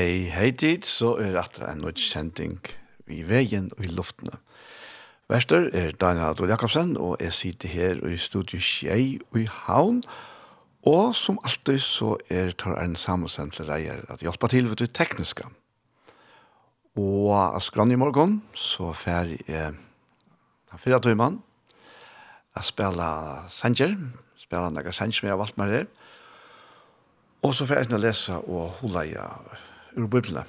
Hei, hei tid, så er atra en utkjenting i veien og i luftene. Vester er Daniel Adol Jakobsen, og jeg sitter her i studio Kjei og i Havn. Og som alltid så er Tar en Samuelsen til reier at hjelpa til ved det tekniske. Og skrann i morgen så fer jeg den fyra tøymann. Jeg spiller Sanger, spiller noen Sanger som jeg har valgt meg her. Og så får jeg lese og holde jeg ur Bibelen.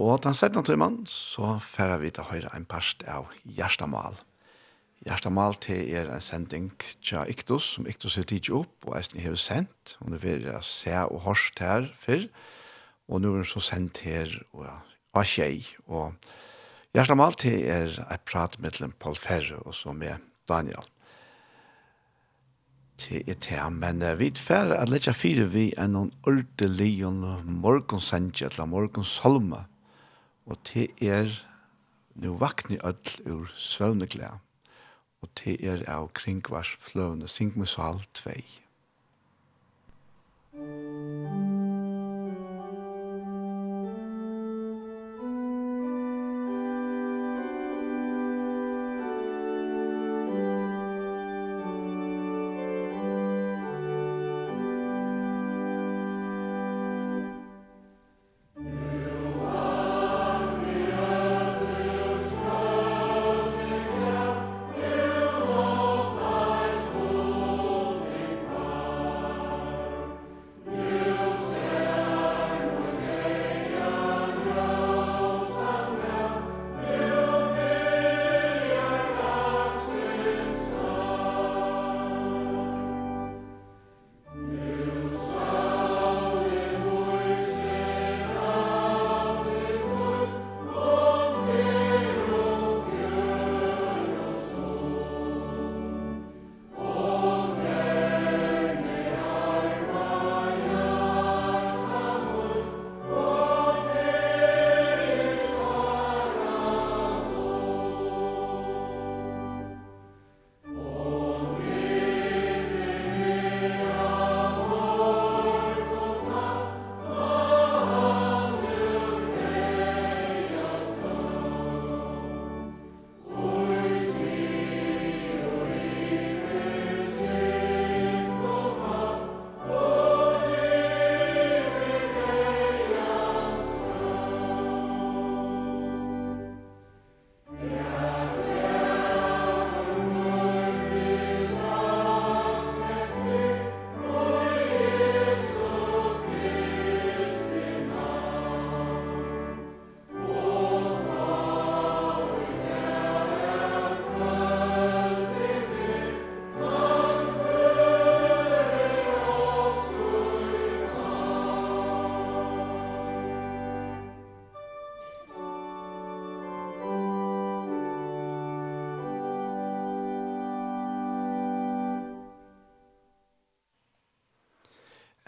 Og den settene tøyman, så færre vi til høyre en parst av Gjerstamal. Gjerstamal til er en sending til Iktus, som Iktus har tidsi opp, og eisen har sendt. Hun er ved å se og hørst her før, og nå er hun så sendt her og av tjei. Og Gjerstamal til er et prat mellom Paul Ferre og så med Daniel til et her, men uh, vi tfer at lette fire vi er noen ordelig og morgonsendje eller morgonsolma, og til er nu vakni öll ur svøvneglæ, og til er av kringvars fløvne, syng 2. Thank.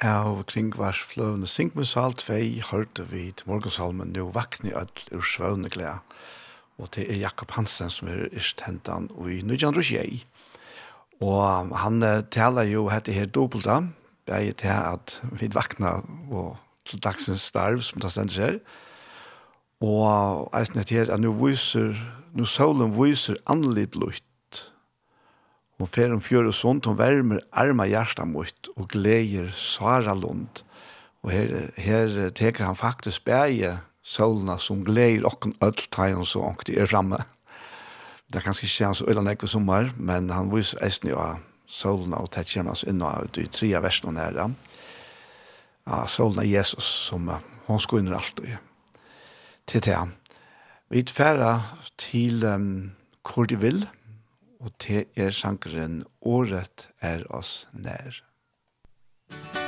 av kringvars fløvende Sinkmusal 2 hørte vi til morgensalmen «Nå vakne ødel ur svøvne glede». Og det er Jakob Hansen som er istentan i Nujan Rosjei. Og han taler jo hette her dobbelt da, jeg til at vi vakna og til dagsens starv som det stender seg. Og jeg snitt her at nå viser, nå solen viser annerledes blutt Hon fer om fjør og sånt, hon värmer arma hjärsta mot og gläger svara Lund. Og her, her teker han faktisk bæge solna som gläger okken öll tajon så ångt er framme. Det er kanskje ikke han så øyne ekve sommer, men han viser eisen jo av solna og tetskjermen hans inna ut i tre av versene her. Ja, solna Jesus som hon skunner alt og til det. Vi tverra til um, hvor de vil, og til er sjankeren, året er oss nær. Musikk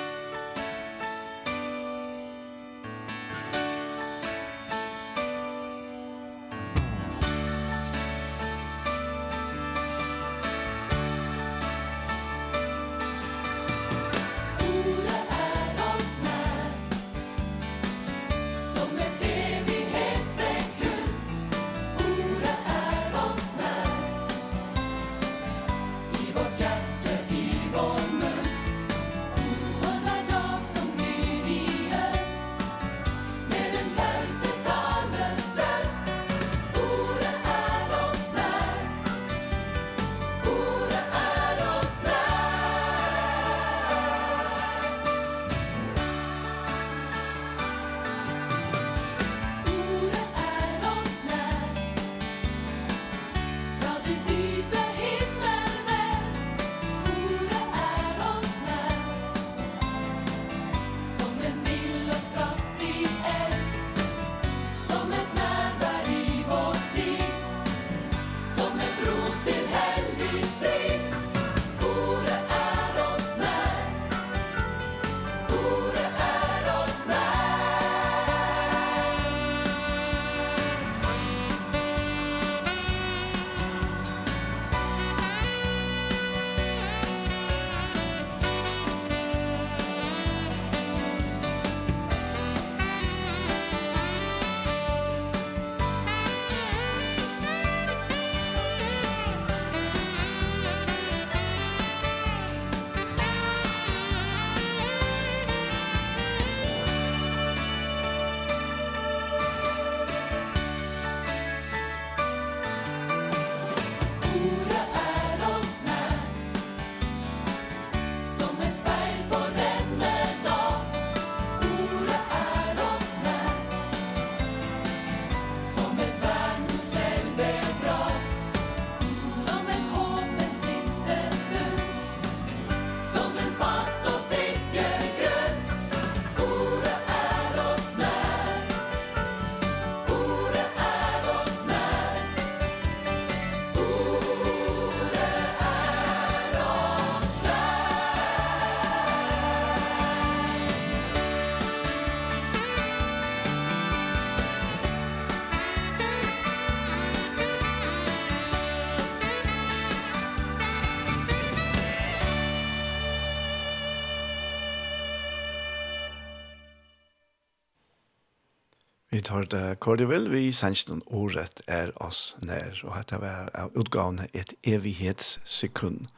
Vi tar det Cordival, vi sannsyn året er oss nær, og dette var av utgavene et evighetssekund,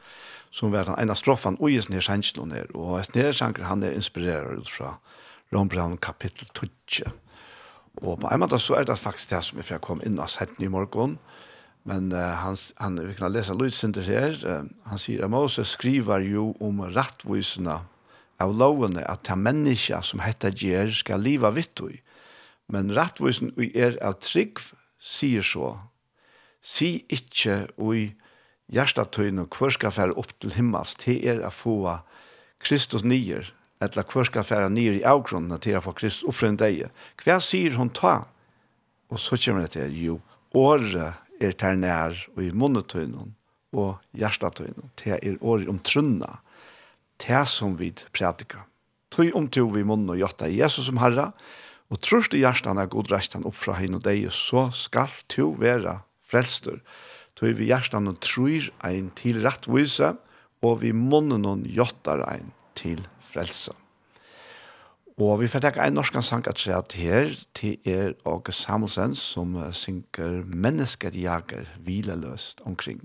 som var en av stroffene og just sender noen nær, og et nærsanker han er inspireret ut fra Rombrand kapittel 12. Og på en måte så er det faktisk det som er for jeg kom inn og sett i morgen, men uh, han, han, vi kan lese lydsinter her, uh, han sier at Moses skriver jo om rettvisene av lovene at de mennesker som heter Gjer skal liva vitt i, Men rattvisen vi er av trygg sier så, si ikkje ui hjertatøyne hver skal fære opp til himmels, til er å få Kristus nyer, eller hver skal fære nyer i avgrunnen til å få Kristus opp fra en deg. Hva sier hun ta? Og så kommer det til, jo, året er ter nær og i munnetøyne og hjertatøyne, til er året om trunna, til som vi prædika. Tøy om to vi munn og hjerta Jesus som herre, og trørst i hjertan er god restan opp fra hinn og deg, så skal to være frelster. Tog vi hjertan og trur ein til rettvise, og vi munnen og jottar ein til frelse. Og vi får takke en norsk sang at seg her, til er Åge Samuelsen, som synker «Mennesket jager hvileløst omkring».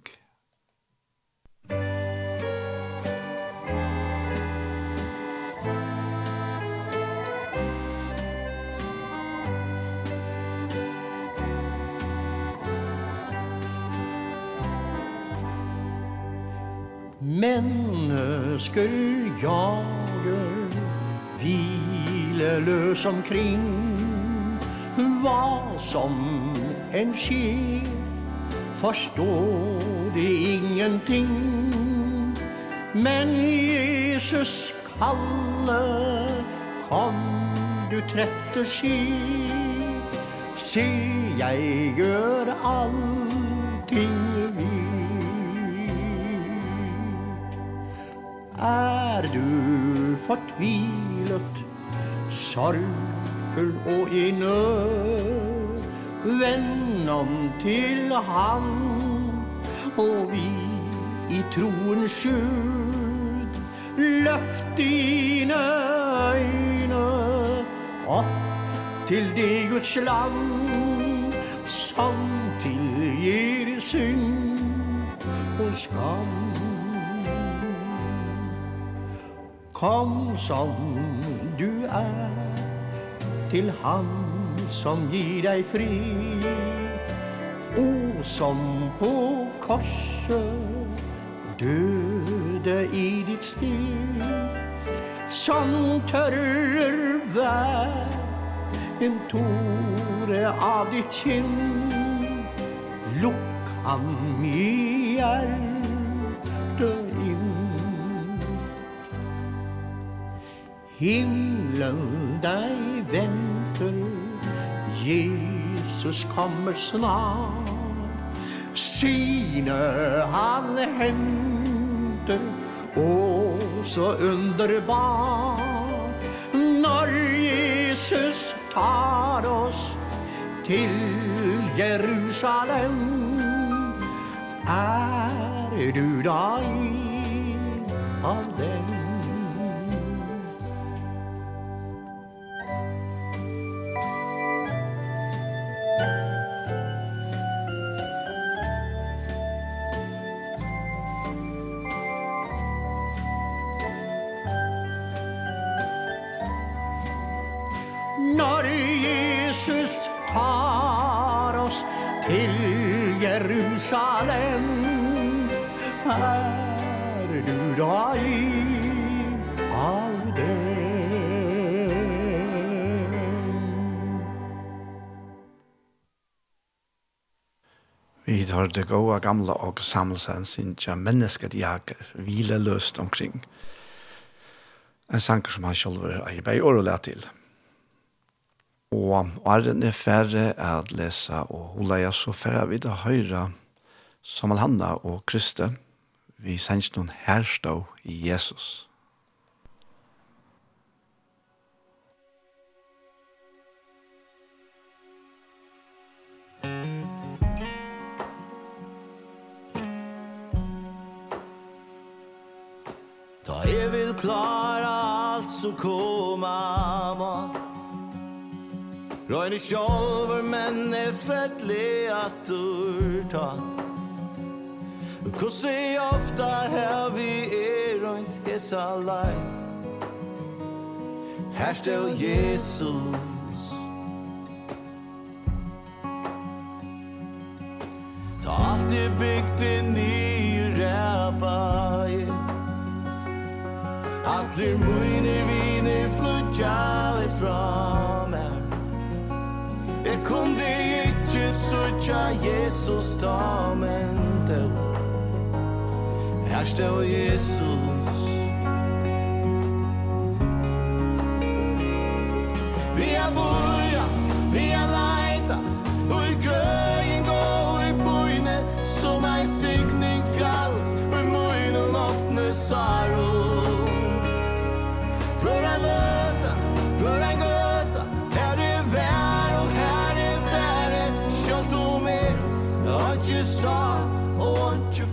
Mennesker jager Hvileløs omkring. Hva som en skjer förstår det ingenting. Men Jesus kalle Kom du trette ski Se jeg gjør allting vi er du fortvilet, sorgfull og i nød. Vend om til han, og vi i troen skjud, Løft dine øyne opp til det Guds land, som tilgir synd og skam Kom som du er Til han som gir deg fri. O som på korset Døde i ditt stil Som tørrer vær En tore av ditt kinn. Lukk han i hjertet. himlen deg venter. Jesus kommer snart. Sine han henter Og så underbar Når Jesus tar oss Til Jerusalem Er du da i av den har det gode gamle og samlesen sin tja mennesket jager, hvile løst omkring. En sanker som han selv arbeider og lærer til. Og Arren er færre at lese, og hula jeg så færre vidt å høre Samalhanna og Kriste, vi sender noen herstå i Jesus. Thank you. Ta jeg vil klara alt som koma må. Røyne sjolver, men er fettlig at du ta. Kossi ofta her vi er røynt hesa lei Her stå Jesus. Ta alt i bygd i nye ræpa, yeah Atler muiner viner flutja vi fra meg Jeg kunde ikkje sutja Jesus da men då Her stå Jesus. Vi er boja, vi er leita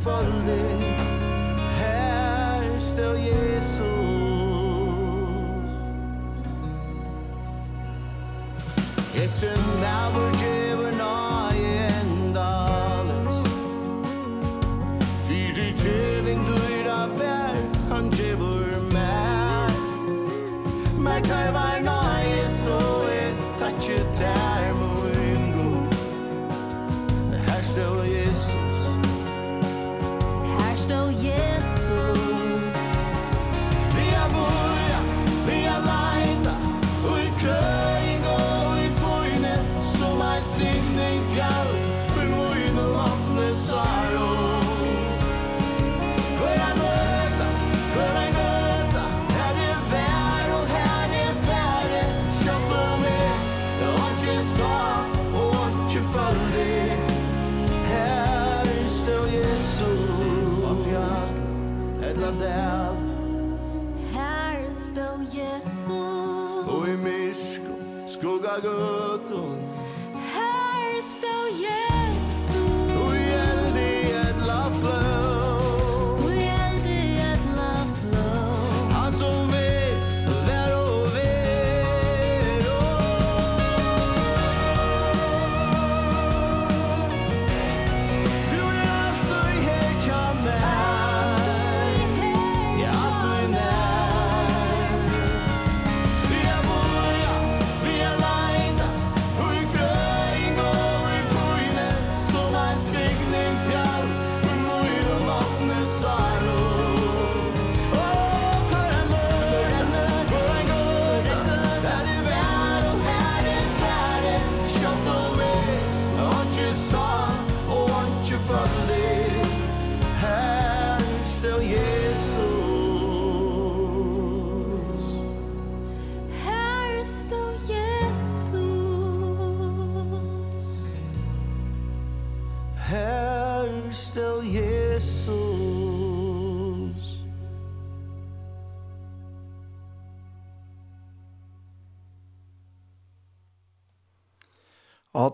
mangfoldig Her stå Jesus. Jesu navur djevun og endalens. Fyri djeving dyra bær, han djevur mer Mer gutun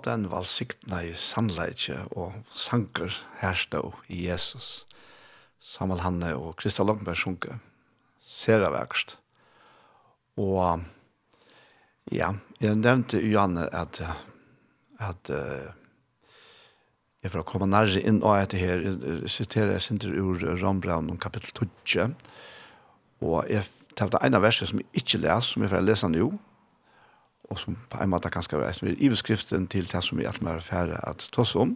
den en valsiktene i sannleitje og sanker herstå i Jesus. Samuel Hanne og Krista Longberg sjunke. Ser av verkst. Og ja, jeg nevnte Janne at at uh, jeg får komme nærmere inn og etter her, jeg siterer jeg sinter ur Rambraun om kapittel 12, og jeg talte en av verset som jeg ikke leser, som jeg får lese nå, og som på en måte kanskje er som er iverskriften til det som vi alt mer færre at ta om.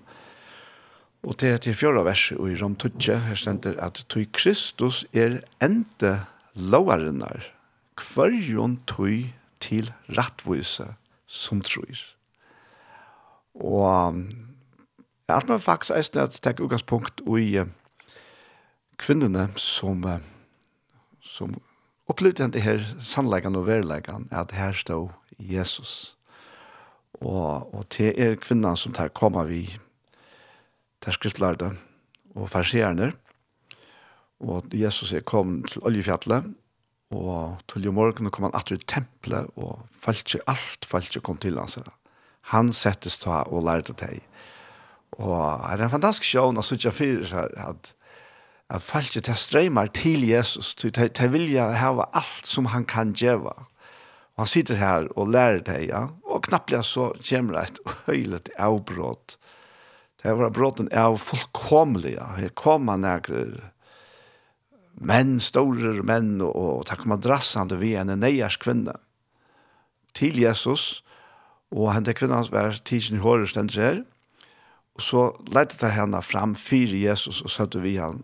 Og til, til fjorda verset og i Rom 12, her stender at «Tøy Kristus er ente lovarinnar, kvarjon tøy til rattvise som tror». Og um, alt mer faktisk er at det er utgangspunkt i uh, kvinnerne som, uh, som opplevde det her sannleggene og verleggene, at her stod Jesus. Og, og det er kvinnan som tar koma vi til skriftlærde og farsierne. Og Jesus er kom til oljefjallet, og til jo morgen kom han atter i tempelet, og falt ikke alt, falt ikke kom til hans. Han settes ta og lærte deg. Og det er en fantastisk sjån å sutja fyrir seg at at falskje til streymar til Jesus, til, til, til vilja hava alt som han kan djeva. Han sitter her og lærer det, ja. Og knapplig så kommer det et høylet avbrott. Det var brotten av fullkomlige. Her kom man nærkere menn, store menn, og, og takk man drassande vi en neiers kvinne til Jesus, og henne kvinnan var tidsen i håret stendt her, og så lette det henne fram fire Jesus, og søtte vi han,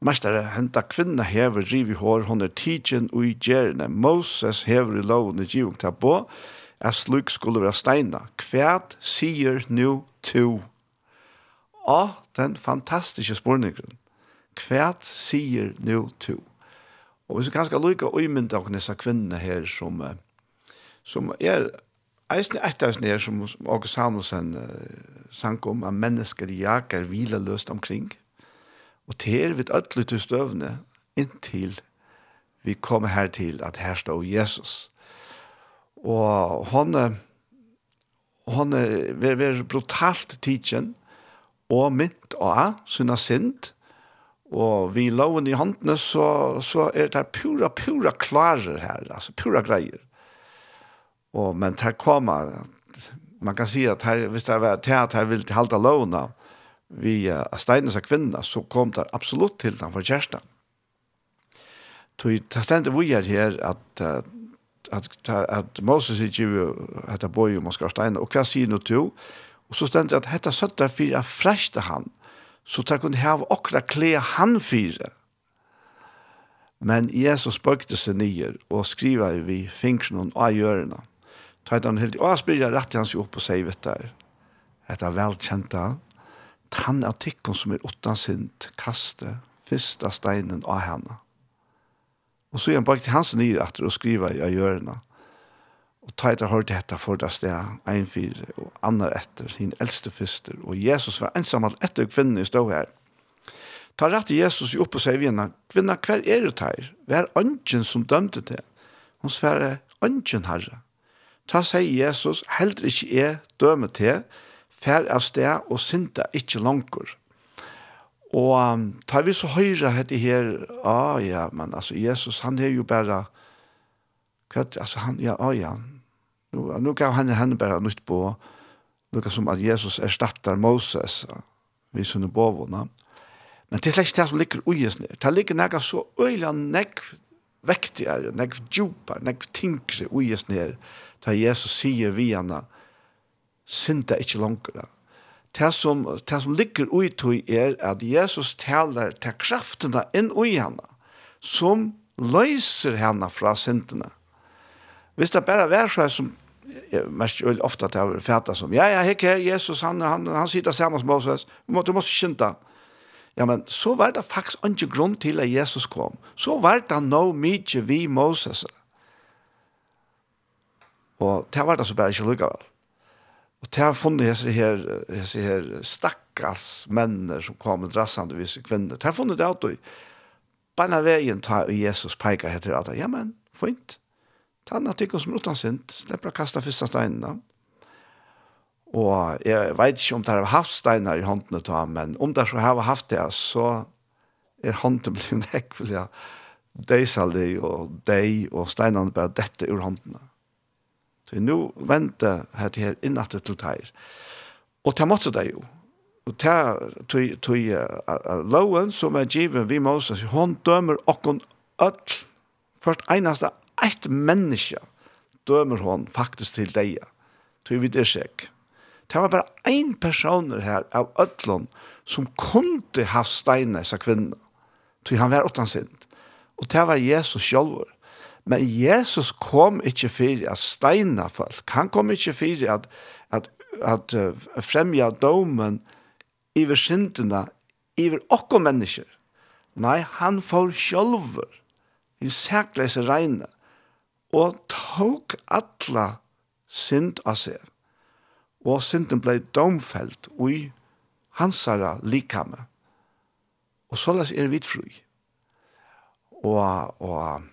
Mestare henta kvinna hever rivi hår, hon er tidsin ui gjerne. Moses hever i lovene givung ta på, er sluk skulle være steina. Kvæt sier nu to. Og den fantastiske spurningren. Kvæt sier nu to. Og hvis vi kanskje lukka uimynda av disse kvinnene her som, som er Eisne etter eisne er som Åke Samuelsen uh, sang om at mennesker jager hvile løst omkring. Mm Og til vi ødelig til støvne, inntil vi kommer her til at her står Jesus. Og han, han ver ver brutalt tidsen, og mynt og sunna sint, og vi loven i håndene, så, så er det pura, pura klarer her, altså pura greier. Og, men her kommer, man kan si at her, hvis det er til at her vil til halte lovene, vi uh, Steines av kvinna, så kom det absolutt til den for kjæresten. Det stendte vi er her at, at, at, at Moses ikke vi hette boi om Oskar Steine, og hva sier nå til? Og så stendte at hette søtter for jeg freste han, så det kunne hava okra kle han fire. Men Jesus spøkte seg nyer og skriver vi finksjonen og gjørene. Ta han helt, og jeg spyrir rett til hans jo opp og sier, vet du, dette velkjente tann av tikkun som er utan sint kaste fyrsta steinen av henne. Og så er han bak til hans nye atter og skriva i hjørna. Og ta etter hørt dette for det sted, en fire og andre etter, sin eldste fyster. Og Jesus var ensam alt etter kvinnen i stå her. Ta rett til Jesus i opp og sier vinna, kvinna, hver er du teir? Hver ønsken som dømte til? Hun sverre, ønsken herre. Ta sier Jesus, heller ikke er døme til, fær av sted og synda ikke langer. Og um, tar vi så høyre hette her, ah, ja, men altså, Jesus, han er jo bare, hva, altså, han, ja, ah, ja, nu, nu gav han henne bare nytt på, noe som at Jesus erstattar Moses, vi sunne bovona. Men det er slett det som ligger uges ned. Det ligger nega så øyla negv vektigere, negv djupar, negv tingre uges ned, da Jesus sier vi henne, synda ikkje langere. Det som, det som ligger ui tog er at Jesus taler til kraftene inn ui henne, som løyser henne fra syndene. Hvis det bare er så som jeg merker jo ofte at jeg har fæta som, ja, ja, hekk her, Jesus, han, han, han sitter sammen med Moses, du må, du må skynda. Ja, men så var det faktisk ikke grunn til at Jesus kom. Så var det no mye vi Moses. Og det var det så bare ikke lukket vel. Og til jeg har funnet disse her, disse her stakkars menner som kom med drassende visse kvinner. Til jeg har funnet det at du, bare veien ta Jesus peker heter at, ja men, fint. Ta en artikkel som rotan sint, lepper kasta første steinene. Og jeg vet ikke om det har haft steiner i håndene ta, men om det så har haft det, så er hånden blitt nekk, Ja. jeg. Deisalig og dei og steinene bare dette ur håndene. Mm. Så nu vänta här till här innatte till tær. Och ta måste det ju. Och ta tog tog lowen som är given vi Moses hon dömer och hon öll först enaste ett människa dömer hon faktiskt till dig. Tog vi det skäck. Det var bara en person här av öllon som kunde ha steinat sig kvinna. Tog han var åttan sind. Och det var Jesus själv. Men Jesus kom ikke for at steina folk. Han kom ikke for at, at, at uh, fremja domen iver syndene, iver okko mennesker. Nei, han får sjølver, i sækleise regne, og tok atla synd av seg. Og synden ble domfelt i hansara likame. Og så er vi fri. Og, og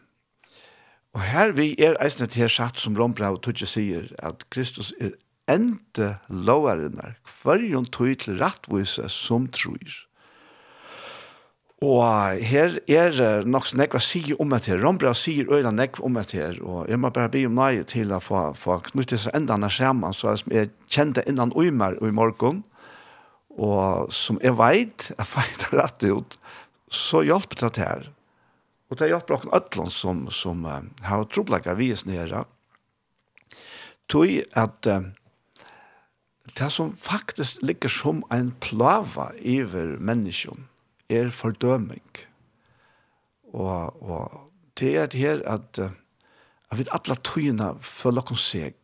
Og her vi er eisne til satt som Rombrau Tudje sier, at Kristus er ente lovarinnar, kvarjon tøy til rattvise som tror. Og her er nok som nekva sier om et her. Rombra sier øyla nekva om et her, og jeg må bare be om nøye til å få, få knyttet seg enda når skjermen, så som jeg kjente innan øymer i morgen, og som jeg vet, jeg veit rett ut, så hjelper det her Og det er hjelper åkken ødlån som, som uh, har troblegget vi nere. Tøy at uh, det som faktisk ligger som en plava iver menneskjon er fordøming. Og, og det er det her at, uh, at vi alle tøyene føler oss seg.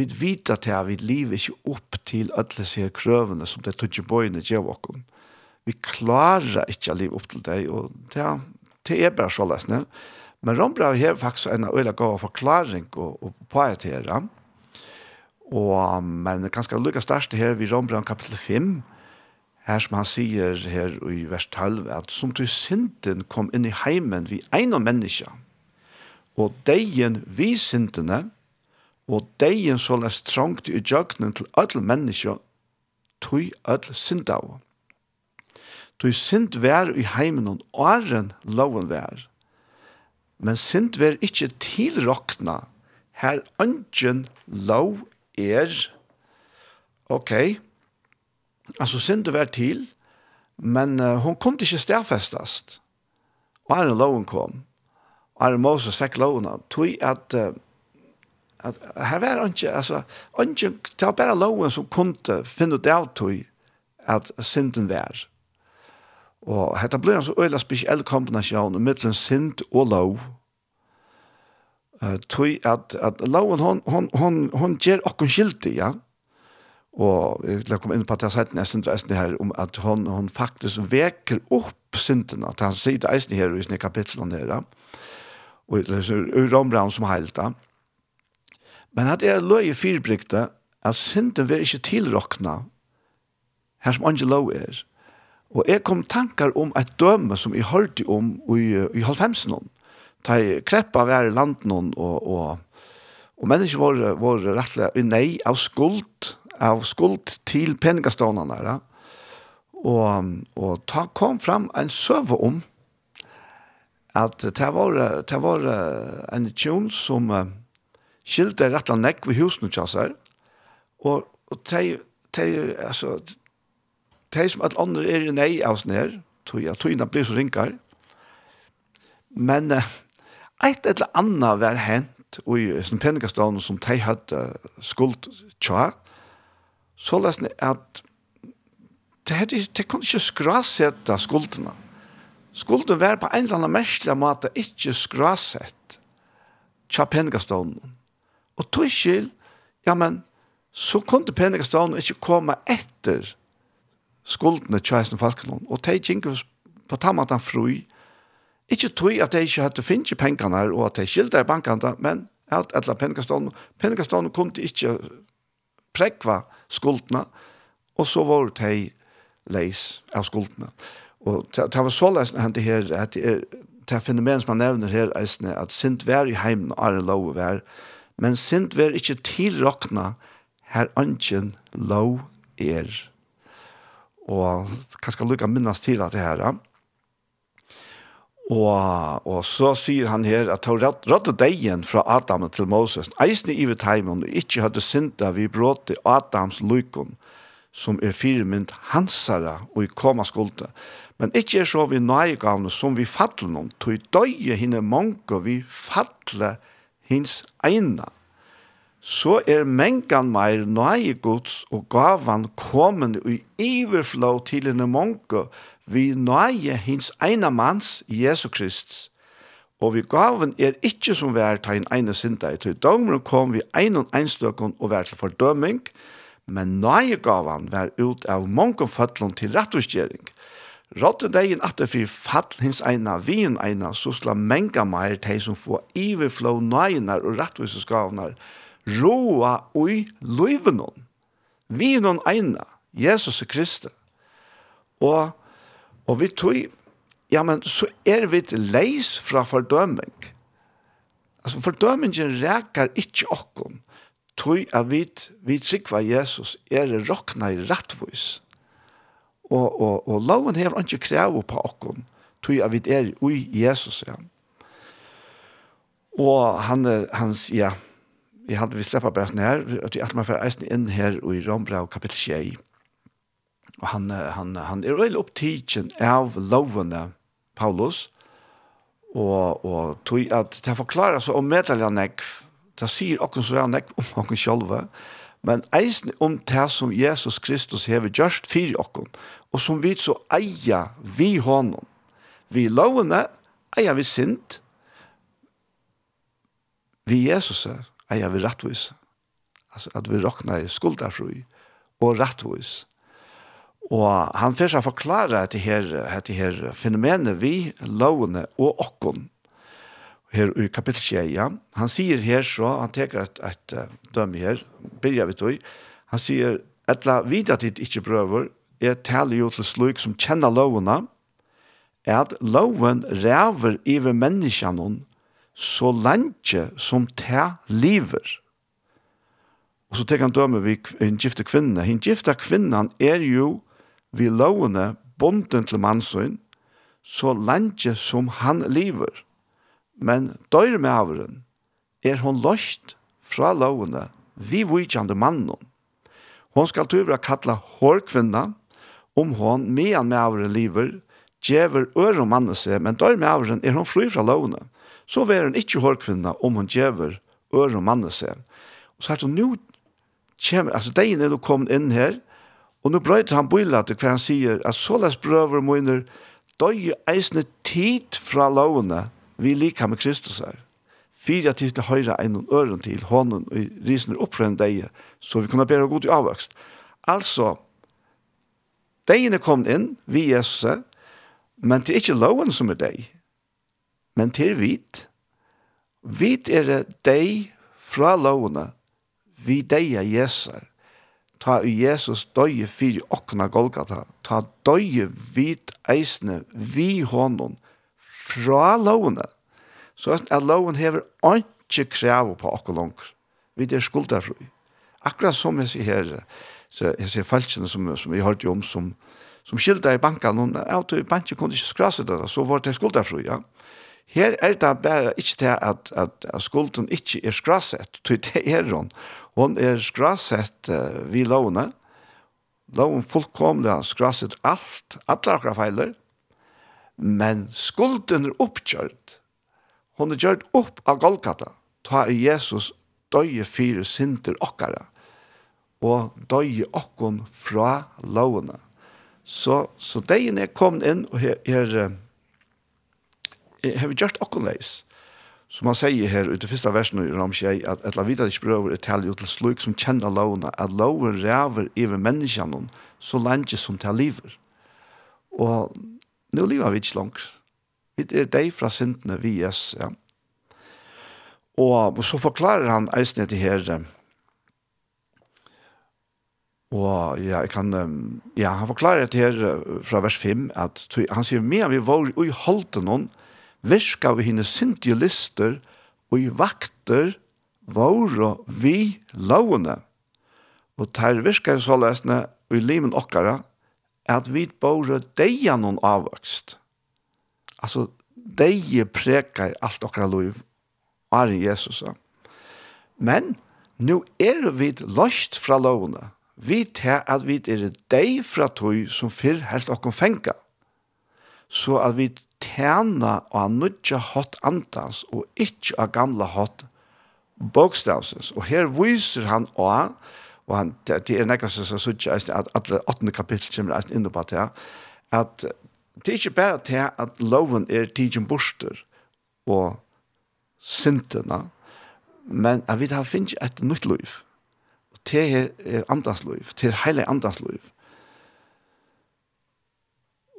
Vi vet at vi lever ikke opp til alle disse krøvene som det tøyne bøyene gjør oss. Vi klarer ikke å leve opp til det, og det er det er bare så løsne. Men Rombra har faktisk en øyla god forklaring og, og poetera. Og, men ganske lykke størst her vid Rombra kapitel 5, her som han sier her i vers 12, at som til synden kom inn i heimen vi ein og menneska, og deien vi syndene, og deien så lest trangt i jøgnen til alle menneska, tog alle syndavå. Tog sint vær i heimen og åren loven vær. Men sint vær ikkje tilrokna. Her ønsken lov er. Ok. Altså sint vær til, men uh, hon kunne ikkje stedfestast. Åren loven kom. Åren Moses fikk loven, Tog at uh, at her var ikke, altså, ikke, det var bare loven som kunne finne ut av tog at synden var. Og hetta blir altså øyla spesiell kombinasjon mittlen sint og lov. Uh, tøy at, at loven hon, hon, hon, hon gjer okkun skilti, ja. Og jeg vil komme inn på at jeg har sett nesten resten her om at hon, hon faktisk veker opp sintene. At han sier det eisen her i sine kapitlen her. Ja. Og det er rombraun som heilt da. Men at jeg løy fyrbrykte at sinten vil ikke tilrokna her som angelo er. Og jeg kom tankar om et døme som jeg hørte om i, i halvfemsen. Da jeg kreppa hver i landen og, og, og mennesker var, var rettelig i nei av skuld, av skuld til peningastånene der. Og, og ta, kom fram en søve om at det var, det var en tjon som skilte rettelig nekk ved husene til seg. Og, og de, de, altså, de som alle andre er i nei av sånn her, tog jeg, togene blir så rinkar. Men uh, et eller annet var hent og i sånn penikastavn som de hadde skuld tja, så løsne at de, hadde, de kunne ikke skrasette skuldene. Skulden var på en eller annen merkelig måte ikke skrasett tja penikastavn. Og tog ikke, ja, men så kunne penikastavn ikke komme etter skuldene tjeisen falkene, og de gikk på tammatan fru, ikke tog at de ikke hadde finnet pengene her, og at de skilte i bankene, men at alle pengastående, pengastående kunne ikke prekva skuldene, og så var de leis av skuldene. Og det var så leis det her, at det er det fenomen som man nevner her, eisne, at sint vær i heimen og er lov vær, men sint vær ikke tilrokna her ønsken lov er og kanskje lukka minnes til at det her. Og, og så sier han her at han rådde degen fra Adam til Moses. eisne i ved heimen og ikke hadde synda vi bråte Adams lykon som er firmynd hansara og i koma skulde. Men ikke er så vi nøygavne som vi fattler noen, tog døye hinne mange vi fattler hins eina så er mengan meir nøye gods og gavan kommen i iverflå til en monke vi nøye hins ene manns, Jesu Krist. Og vi gaven er ikkje som vær ta en ene synda i tøy. Dogmeren kom vi einon einstøkken og vær til fordøming, men nøye gavan vær ut av monke føtlån til rettvisgjering. Rådde deg at det fyrir fall hins eina, vi en eina, så sla menga meir teg som få iverflå nøyenar og rettvisgavnar, roa ui løyvenon, vi noen eina, Jesus Kristus. Og, og vi tog, ja, men så er vi leis fra fordøming. Altså, fordømingen reker ikke okkom, tog at vi, vi trykva Jesus er rokna i rettvis. Og, og, og loven hever ikke krever på okkom, tog at vi er ui Jesus, ja. Og han, hans, ja, vi hade vi släppa berättelsen här att vi att man får eisen in här och i Rombrau kapitel 6. Och han han han är väl upptagen av lovene Paulus. Og og tog at ta förklarar så om medaljanek ta sier okkur så rann nek om okkur sjálva, men eisen om det som Jesus Kristus hever gjørst fyr okkur, og som vi så eia vi honom. Vi lovene eia vi sint, vi Jesus er, eier vi rettvis. Altså at vi råkner skulderfri og rettvis. Og han fyrir seg forklare etter her, etter her fenomenet vi, lovene og okkon, her i kapittel 21. Han sier her så, han teker et, et, et dømme her, byrja vi tog, han sier, etla vidar tid ikkje prøver, er taler jo til slik som kjenner lovene, er at loven ræver iver menneskene så lenge som te lever. Og så tek han døme vi en gifte kvinne. En gifte kvinnan er jo vi lovene bonden til mannsøyn, så lenge som han lever. Men døyre med avren er hon løst fra lovene vi vujtjande mannen. Hon skal tøyre kalla hårkvinna om hon medan med avren lever, djever øre om mannen seg, men døyre med avren er hon fri fra lovene så var hun ikke hårkvinna om hun djever øre mannen seg. Og så er det nå, kjem, altså degen er du kommet inn her, og nå brøyter han bøyla til hver han sier, at så les brøver møyner, døy eisne tid fra lovene, vi lika med Kristus her. Fyra tid til høyre enn og øren til, hånden og risner opp for en deg, så vi kunne bedre god til avvøkst. Altså, degen er kommet inn, vi Jesus, men det er ikke loven som er deg, men til vit, vit er det deg fra lovene, vi deg er Jesar, ta i Jesus døye fyri okna Golgata, ta døye vit eisne vi honom fra lovene, så at loven hever ikke krev på okna langer. Vi er skulderfri. Akkurat som jeg sier her, så jeg sier falskene som, som vi hørte om, som, som skilder i banken, og at banken kunne ikke skrase det, så var det skulderfri, ja. Mm Her er det bare ikke til at, at, at skulden ikke er skrasett, til det er hun. Hun er skrasett uh, vi lovene, loven fullkomlig skrasett alt, alle akkurat feiler, men skulden er oppkjørt. Hun er gjørt opp av Golgata, ta i Jesus døye fire synder okkara, og døye okkon fra lovene. Så, så degen er kommet inn, og her, her har vi gjort okkur leis. Som han sier her, ut i første versen i Ramsjei, at etla videre ikke prøver å tale ut til sluk som kjenner lovene, at loven ræver iver menneskene så lenge som til liver. Og nå lever vi ikke langt. Vi er deg fra sintene vi er, ja. Og så forklarer han eisen etter her, Og ja, jeg kan, ja, han forklarer det her fra vers 5, at han sier, «Men vi var i holdt noen, virka vi henne sintige lister og i vakter våre vi lovene. Og ter virka i sålesne og i limen okkara at vi bare deia noen avvokst. Altså, deie prekar alt okkara lov er Jesus. Men, nu er vi løst fra lovene. Vi tar at vi er deg fra tog som fyr helt okkom fenga. Så at vi tjena av nødja hatt andans og ikkje av gamla hatt bokstavsens. Og her viser han også, og han, det er nekka som sier at alle åttende kapittel kommer eisen inn på det, at det er ikke bare til at loven er tidsen borster og syntene, men at vi har finnet et nytt liv. Og det er andans liv, det er heilig andans liv.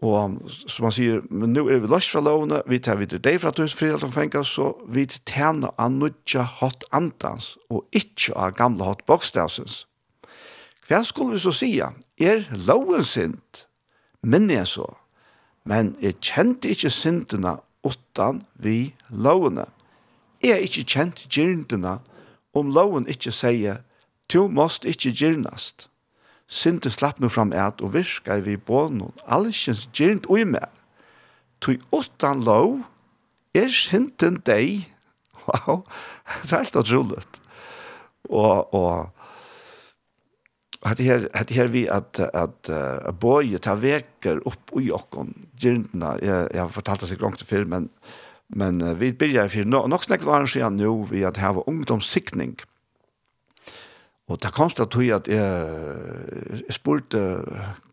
Og som man sier, men nå er vi løst fra lovene, vi tar videre deg fra tusen frihet og fengt, så vi tjener av nødja hatt andans, og ikke av gamle hatt bokstavsens. Hva skulle vi så si? Er loven sint? Men jeg så. Men jeg kjente ikke sintene utan vi lovene. Jeg er ikke kjent gyrndene om loven ikke sier, du måst ikke gjernast sinte slapp nu fram et og virka vi på noen. Alskens gjernt ui mer. Tui utan lov er sinten deg. Wow, det er helt utroligt. Og, og hade här hade här vi att att uh, boy ta veker upp i jokon gintna jag jag har fortalt det så långt till men men uh, vi börjar för no, nog snäckt var nu vi att ha ungdomssiktning. Mm Og det kom til at jeg, jeg spurte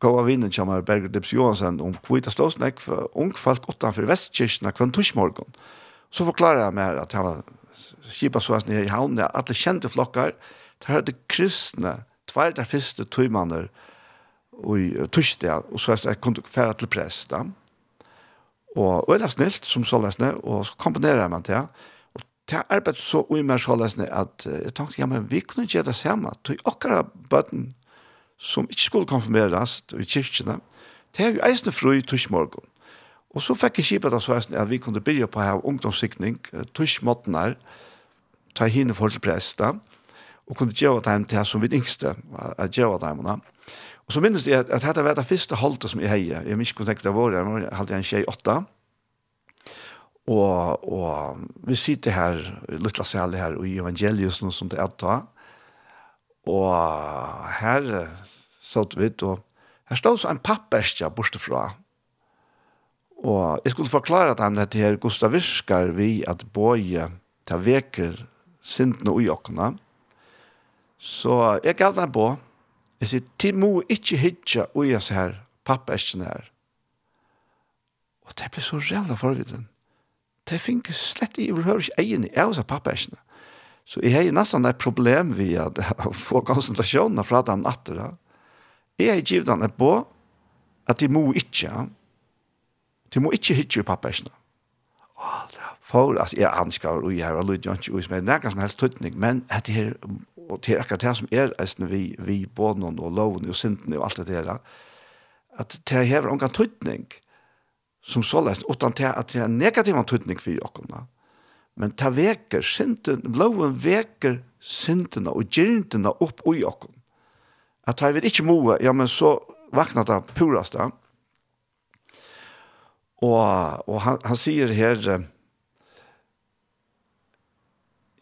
gode vinnen som er Berger Dips Johansen om hvor det stod snakk for unge folk utenfor Vestkirsten hver torsmorgon. Så forklarer jeg meg at jeg var kjipa så her i havnen, at alle kjente flokkar, det hørte kristne, tvær der første tøymaner, og torsdag, og så jeg kunne fære til prest. Da. Og, og det er snilt, som så lesne, og så komponerer jeg meg til, ja det er arbeidet så ui mer så uimersjålesende at uh, jeg tenkte, ja, men vi kunne gjøre det samme. Det er akkurat bøten som ikke skulle konfirmeres i kyrkene, det er jo eisende fru i tushmorgon. Og så fikk jeg kjipet så eisende at vi kunne begynne på å ha ungdomssikning, tushmåten her, ta henne for til presta, og kunne gjøre dem til som vi yngste, at gjøre dem. Og så minnes jeg at dette var det første holdet som jeg heier. Jeg minns ikke kunne tenke det var, jeg hadde en tjej åtta, Og, og vi sitter her, lytla særlig her i evangelius nå som det er da. Og her satt vi, og her stod så en papperstja bortefra. Og jeg skulle forklare at han dette her, Gustav Virskar, vi at bøye ta veker sintene og jokkene. Så jeg gav den på. Jeg sier, ti må ikke hitje og jeg ser her, papperstjen her. Og det ble så rævla forvidt det fikk slett i overhøver ikke egen i av seg pappersene. Så jeg har nesten et problem ved at få konsentrasjonen fra den natten. Jeg har givet den på at de må ikke, de må ikke hitte i pappersene. Åh, det for, altså, jeg anskar og jeg har lyst til å ikke, men det er som helst tøtning, men at det er, og det er akkurat det som er, eisen, vi, vi bånen og loven og synden og alt det der, at det er hever ungen tøtning, som så lest, utan til at det er negativ antydning for jag Men ta veker synden, loven veker syndene og gyrndene opp i oss. At ta vet ikke moe, ja, men så vakna det purast da. Og, og han, han sier her,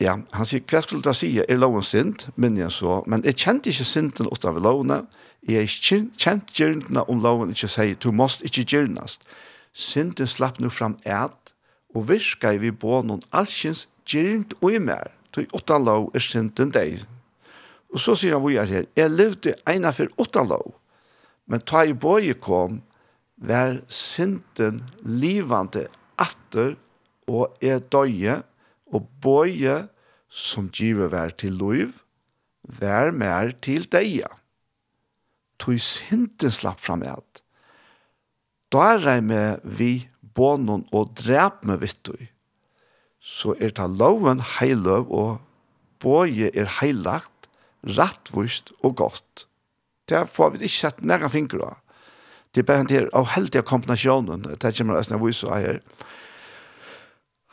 ja, han sier, hva skulle det si, er loven synd, men jeg så, men jeg kjente ikke synden utenfor lovene, jeg kjente gyrndene om loven ikke sier, du måst ikke gyrnast synden slapp nu fram et, og virka i vi bånen allsins gyrnt og i mer. Tog åtta lov er sinten deg. Og så sier han vi er her, jeg levde eina for åtta lov, men ta i båje kom, vær sinten livande atter og er døye, og båje som giver vær til lov, vær mer til deg. Tog synden slapp fram et, da er jeg med vi bånen og drep med vittøy, så er det loven heiløv og båje er heilagt, rattvist og godt. Det får vi ikke sett nære fingre av. Det er bare en del av heldige kombinasjonen, det kommer jeg å vise her.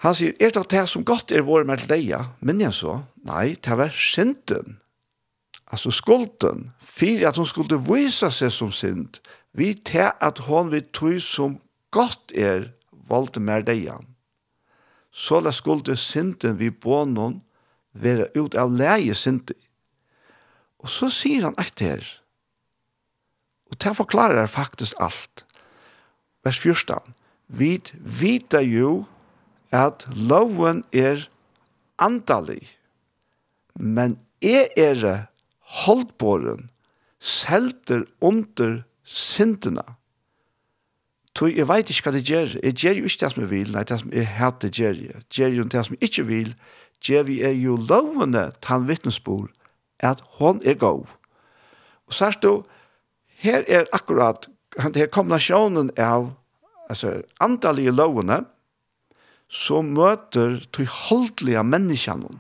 Han sier, er det det som godt er vår med deg? Men jeg så, nei, det var synden. Altså skulden, for at hun skulle vise seg som synd, Vi til at hon vi tog som godt er valgte mer deian. Så la skulde synden vi bånon være ut av leie synden. Og så sier han etter. Og det forklarer faktisk alt. Vers 14. Vi vet jo at loven er andalig, men er er holdbåren, selter under syndene. Tog, jeg vet ikke hva det gjør. Jeg gjør jo ikke det som jeg vil, nei, det som jeg hater gjør. Jeg gjør jo det som jeg ikke vil. Gjør vi er jo lovende til en vittnesbord at hon er god. Og så er det her er akkurat, her kombinasjonen av altså, antallige lovene, som møter til holdelige menneskene.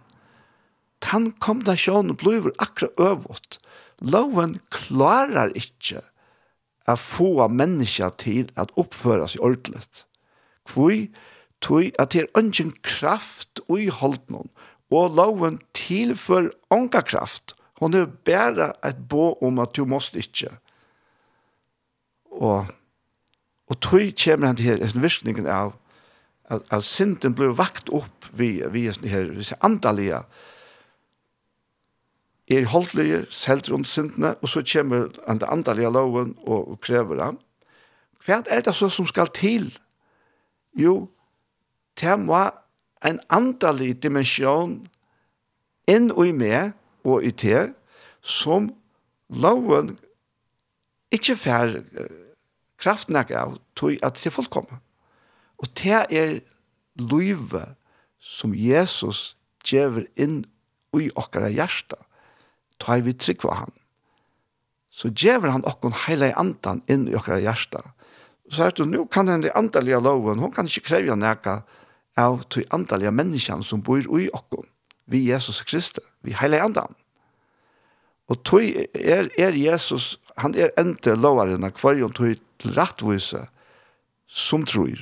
Den kombinasjonen blir akkurat øvått. Loven klarer ikke er få mennesker til at oppføre seg ordentligt. Kvoi, tog at det er ønsken kraft og i noen, og loven tilfør anka kraft. Hon er bare et bo om at du måst ikke. Og, og tog kommer han til her, virkningen av at, at synden blir vakt opp vi, vi, her, vi andalige, er holdlige, selter om syndene, og så kommer den andalige loven og, og krever ham. Hva er det så som skal til? Jo, det må en andalig dimensjon inn og i meg og i te, som loven ikke fær kraften av, tog at det er fullkommen. Og det er livet som Jesus gjør inn i okkara hjertet ta vi trygg for han. Så djever han okkon heile andan inn i okkara hjärsta. Så er det, nu kan den andalige loven, hon kan ikke kreve neka av de andalige menneskene som bor i okkon, vi Jesus Kristus, vi heile andan. Og tog er, er Jesus, han er ente lovaren av og tog til rettvise som tror.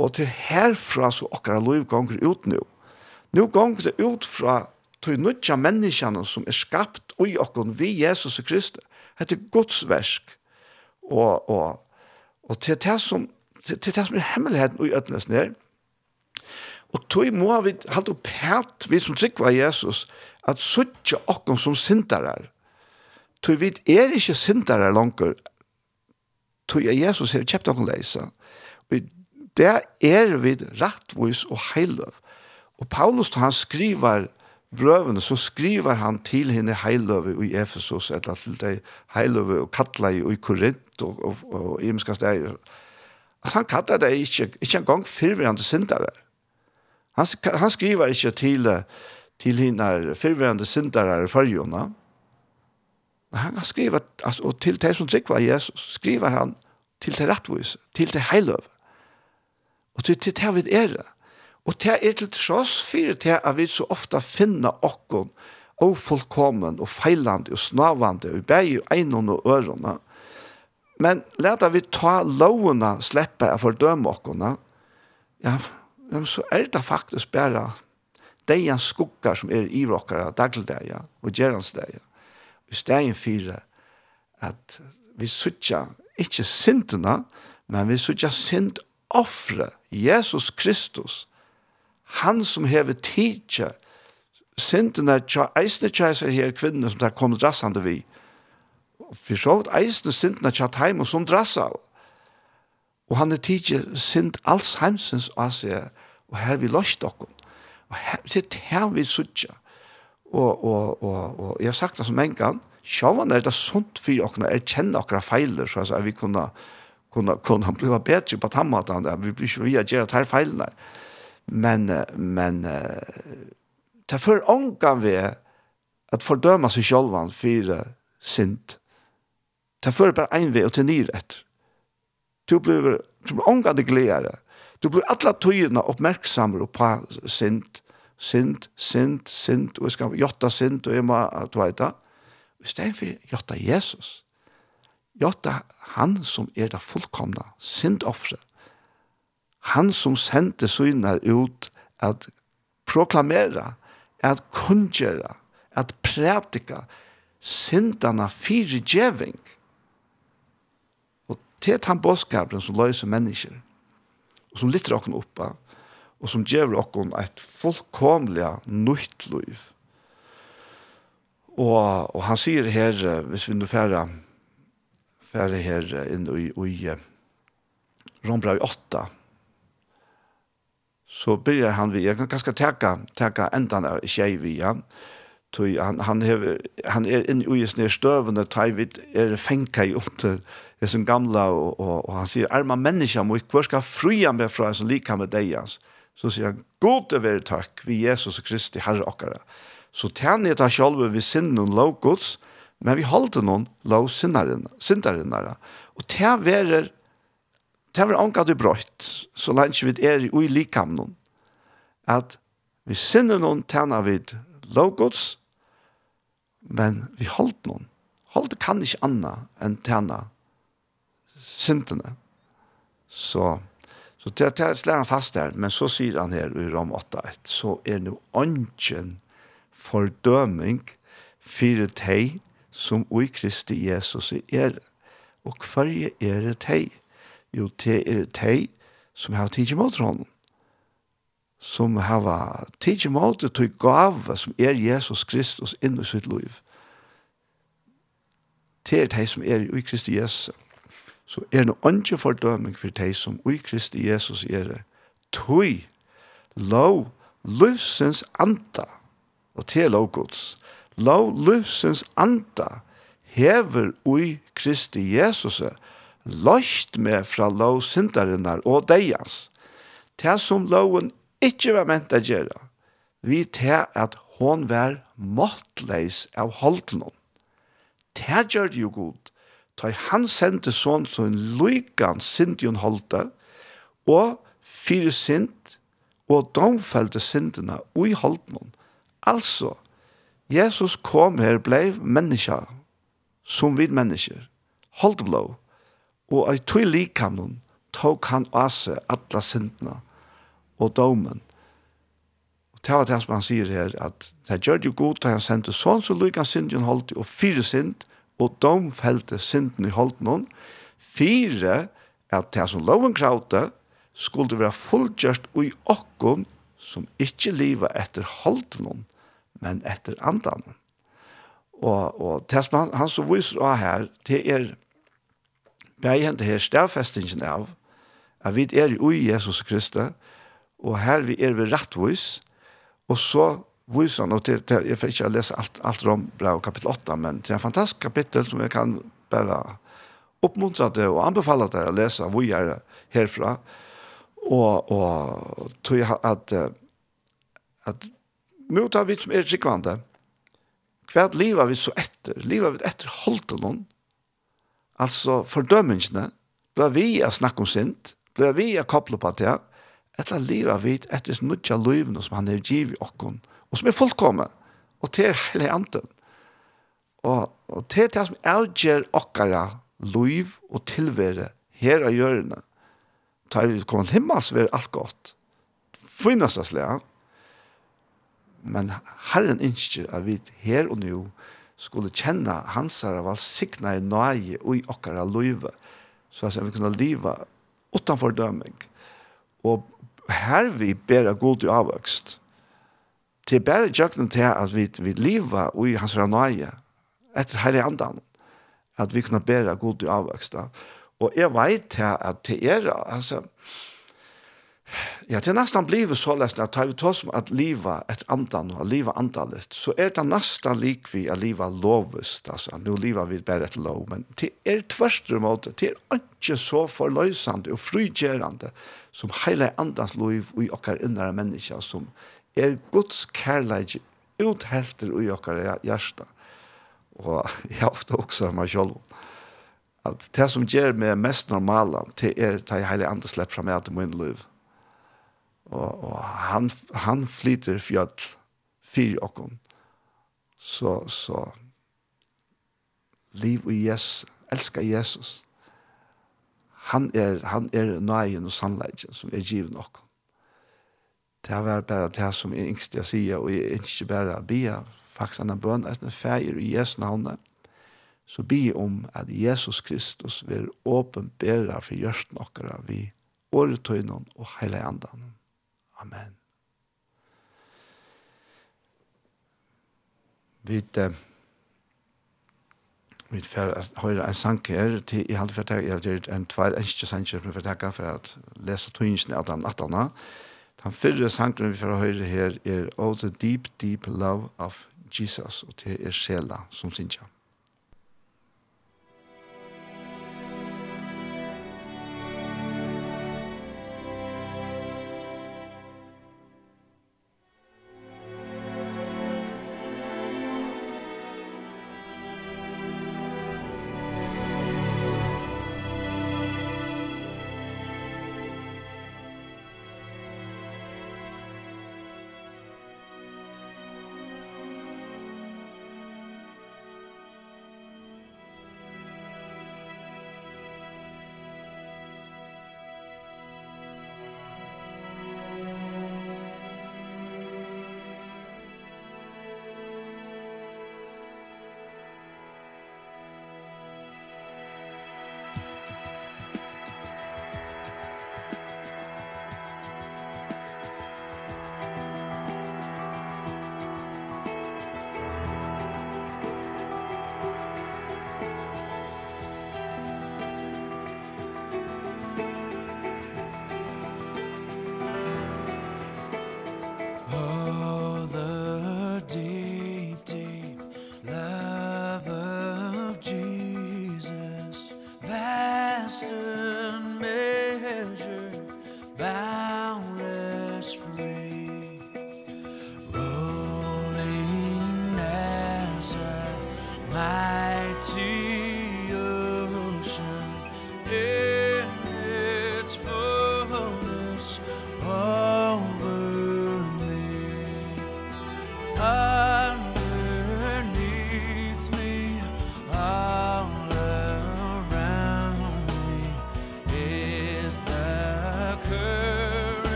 Og til herfra så okkara lov gonger ut nu. Nu gonger det ut fra tog nødja menneskene som er skapt i okkon vi Jesus og Kristus. Det er Guds versk. Og, og, og til det som, til, til det som er hemmeligheten i ødnes her, Og tog må vi halte opp hætt, vi som trykva Jesus, at suttje okkon som syndarar. Tog vi er ikke syndarar langer, tog jeg Jesus her kjøpt okkon leisa. Og det er vi rettvis og heiløv. Og Paulus, han skriver, brøvene, så skriver han til henne heiløve i Efesos, eller til de heiløve og kattla i Korint og, og, og, og imeskasteier. Altså han kallar det ikke, ikke engang fyrverande syndere. Han, han skriver ikke til, til henne fyrverande syndere i fyrjona. Han skriver, altså, og til de som trykva Jesus, skriver han til de rettvis, til de heiløve. Og til, til det vi er det. Og det er til tross for det at vi så ofta finner okken og fullkommen og feilande og snavande og bæg og einon og ørene. Men leta vi ta lovene slippe av fordøme okkene, ja, så er det faktisk bare de skuggar som er i råkere dagligdag ja, og gerransdaga. I stedet for at vi sutja ikke syndene, men vi sutja synd offre Jesus Kristus han som hever tidsa syndene tja eisne tjeiser her kvinnene som der kom drassande vi. For så vidt eisne syndene tja teim som drassa. Og han er tidsa synd alls heimsens og seg, og her vi lost okkom. Og her, det er her vi sutja, Og, og, og, og jeg har sagt det som en gang, sjåvan er det sunt for okna, er kjenne okra feiler, så at vi kunne, kunne, kunne bli bedre på tammatan, vi blir ikke vi å gjøre tar feilene men, men ta för for ångan vi att fördöma sig själva för synd. Ta för bara en vi och till nyrätt. Du blir, du blir ångan det gledere. Du blir alla tøyene uppmärksamma på synd. Synd, synd, synd. og jeg skal jotta synd og jeg må at veita. I stedet for jotta Jesus. Jotta han som er det fullkomna, sint han som sendte synar ut at proklamera, at kungjera, at prætika syndana fyrir djeving. Og til han bådskapen som løser mennesker, og som litter okken oppa, og som djever okken et fullkomlig nytt liv. Og, og han sier her, hvis vi nu færre, færre her inn i, i Rombrau 8, så börjar han vi jag kan ganska täcka täcka ändan av tjej vi ja. Tog han han hever, han är in i just ner stövande tajvit är fänka i under är som gamla och, och, och han säger man människa må kvar ska fria med från så lika med dig alltså så säger han god över tack vi Jesus Kristi herre och så tänjer ta själva vi synden gods men vi håller någon lov syndaren syndaren där och det verer det var anka du brøtt, så langt vi er i likamnen, at vi sinner noen tjener vi logos, men vi holdt noen. Holdt kan ikke anna enn tjener sintene. Så, så det, det slår han fast der, men så sier han her i Rom 8, så er nå ånden fordøming for deg som ui Kristi Jesus er. Og hver er det deg? Jo, det er de som har tidsi mot honom. Som har tidsi mot det til gave som er Jesus Kristus inn i sitt liv. Det er de som er i Kristi Jesus. Så er det ikke fordøming for de som i Kristi Jesus er det. Tøy, lov, løsens anta. Og til lov gods. Lov, løsens anta hever ui Kristi Jesus er løst med fra lov syndarinnar og deians. Det som loven ikkje var ment å gjøre, vi til at hon var måttleis av holden hon. Det gjør det jo god. Da han sendte sånn som en lykan sindjon holde, og fire sint, og domfelte syndene ui holden hon. Altså, Jesus kom her, blei menneska, som vid mennesker, holdt blå, Og ei tøy likanon tok han av atla alle og domen. Og det var det som han sier her, at det gjør det jo godt da han sendte sånn, så lykke han synden holdt og fire synd, og dom felte synden i holdt noen. Fire, at det som loven kravte, skulle være fullgjørst og i okken som ikke livet etter holdt noen, men etter andan. Og, og det som han, han så viser av her, det er bæg hent her stavfestingen av, at vi er i Jesus Kristus, og her vi er ved rettvis, og så viser han, og til, til, jeg får ikke lese alt, alt om bra kapittel 8, men det er en fantastisk kapittel som jeg kan bare oppmuntre til og anbefale til å lese hvor jeg er herfra, og, og tror jeg at, at mot av vi som er sikkvande, hva livet vi så etter, livet vi etter holdt noen, altså fordømmingene, ble vi å snakke om sint, ble vi å koble på det, etter livet vi etter nødja løyvene som han er givet okken, og som er fullkomne, og til hele anden. Og, og til det som avgjør okkara løyv og tilvære her av hjørnet, er vi kommet til himmels, vil alt godt. Fynnast det slik, Men Herren innskjer at vi her og nå skulle kjenne hans herre var sikna i nøye og i okkara løyve, så at vi kunne leva utanfor døming. Og her vi ber av god i avvøkst. til bare jøkken til at vi, vi lever og i hans herre nøye, etter hele andan, at vi kunne bæra god i avvøkst. Og jeg vet at det er, altså, Ja, det er nesten blivet så lest at vi tar som at livet et andan og livet andalet, så er det nesten lik vi at livet lovest, altså, nå livet vi bare et lov, men det er tverstre måte, det er ikke så forløsende og frygjerende som hele andans lov i okkar innere mennesker, som er Guds kærleik uthelter i okkar hjärsta. Og jeg ofte også meg selv at det som gjør meg mest normalen, det er det hele andre slett fra meg til min liv. Mm og, og han, han flyter fjall fyr okkon. Så, så liv i Jesus, elsker Jesus. Han er, han er nøyen og sannleggen som er givet nok. Det var bare det som jeg yngste jeg sier, og jeg ikke bare be faktisk en bøn, at jeg feir i Jesu navnet, så be om at Jesus Kristus vil åpenbære for gjørsten okkara vi åretøynen og hele andan. Amen. Vi vi får høyre en sang her til i halv for tag jeg gjør en tvær eneste sang som for tag for at lese tøynsen av den attana. Den fyrre sangen vi får høyre her er «Oh, the deep, deep love of Jesus» og til er sjela som synger.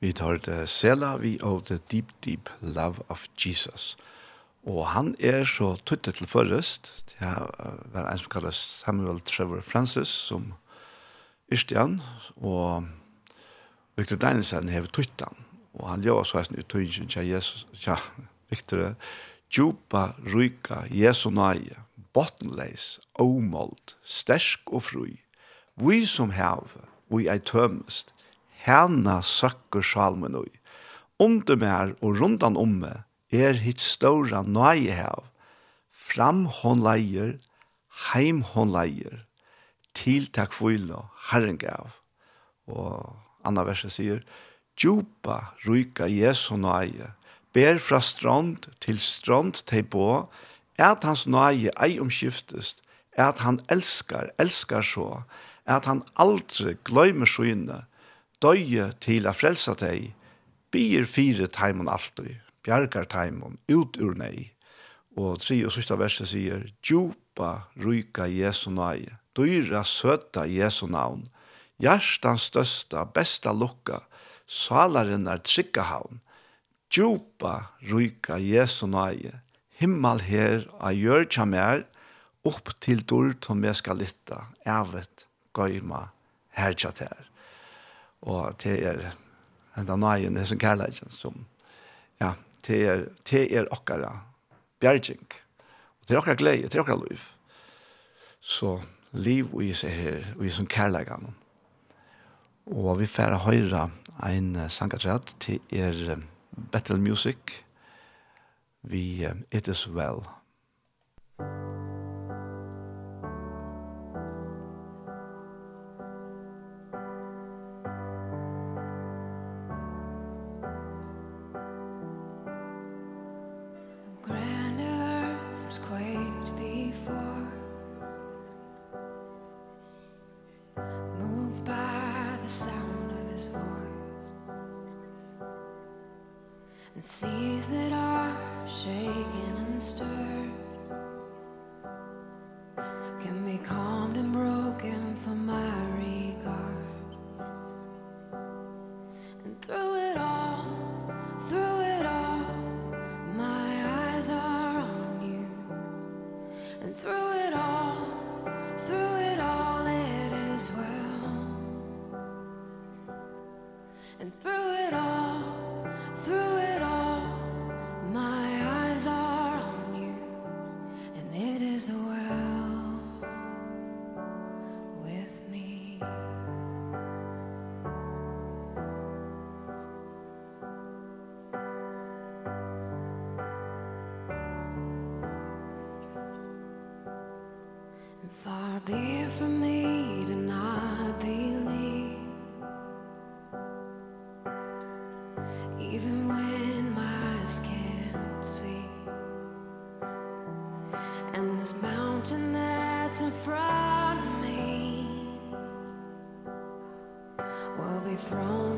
Vi tar det Sela, vi av The Deep Deep Love of Jesus. Og han er så tuttet til forrest. Det var en som kalles Samuel Trevor Francis, som Yrstian, og Victor Danielsen hever han. Og han gjør så en uttøyning til Jesus, ja, Victor, djupa, ryka, Jesu nøye, bottenleis, omold, stersk og fru, vi som heve, vi er tømest, hana søkker salmen ui. Under mer og rundan omme er hitt ståra nøye hev. Fram hon leier, heim hon leier, til takk fyla, herren gav. Og anna verset sier, Djupa ryka Jesu nøye, ber fra strand til strand til på, at hans nøye ei omskiftest, at han elskar, elskar så, at han aldri gløymer søgne, døye til a frelsa deg, bier fire taimon alltid, bjargar taimon, ut ur nei. Og tre og sista verset sier, djupa ryka Jesu nøye, dyra søta Jesu navn, hjertans størsta, besta lukka, salaren er trygga havn, djupa ryka Jesu nøye, himmel her a gjørtja mer, opp til dår som jeg skal lytta, evet, gøyma, herja ter og det er enda nøyen, det er som kærleggen som, ja, det er, det er okkara bjergjeng, og det er okkara glede, det er okkara liv. Så liv og i seg her, og i som kærleggen. Og vi får høyre en sangatræt til er Battle Music, vi It Is Well. throne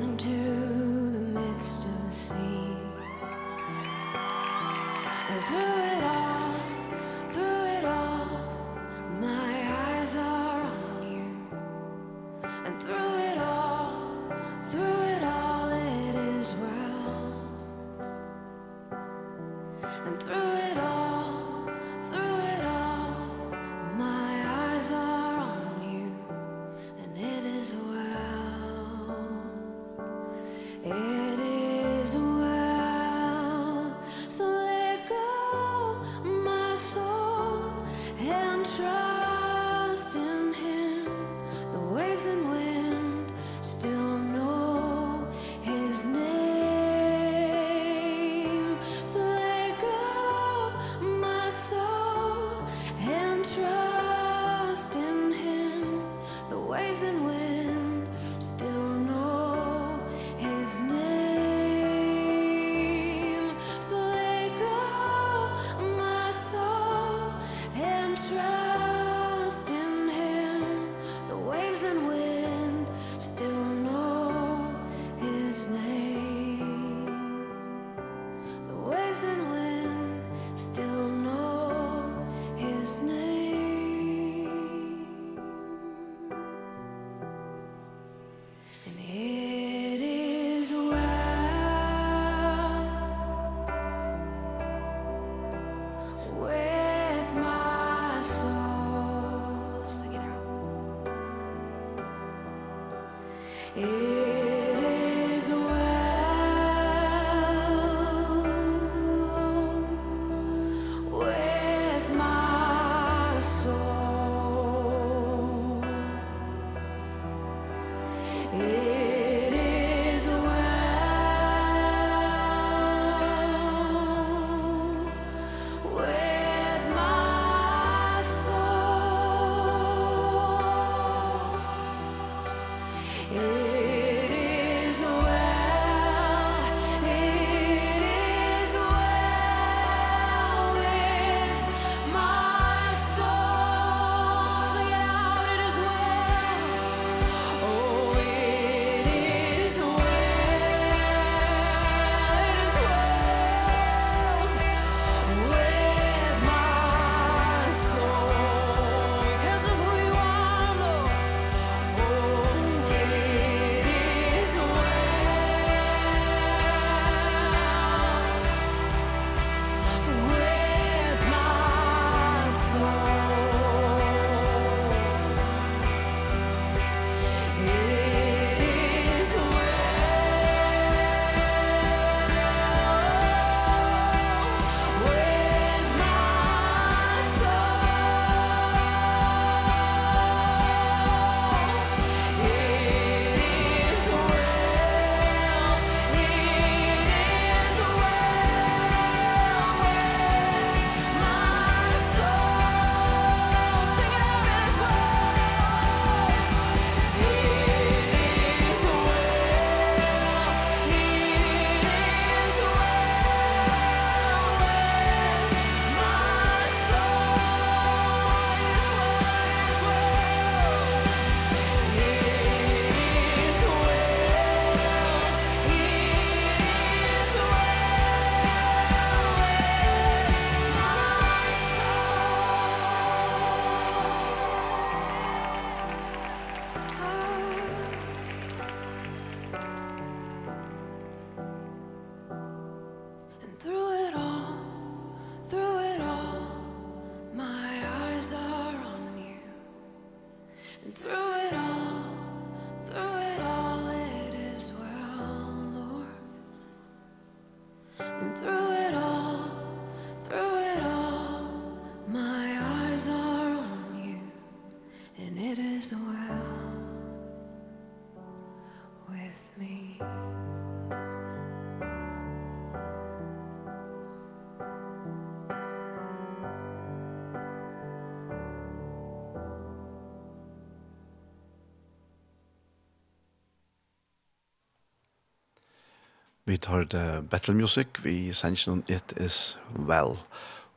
tar det battle music, vi sender noen It Is Well.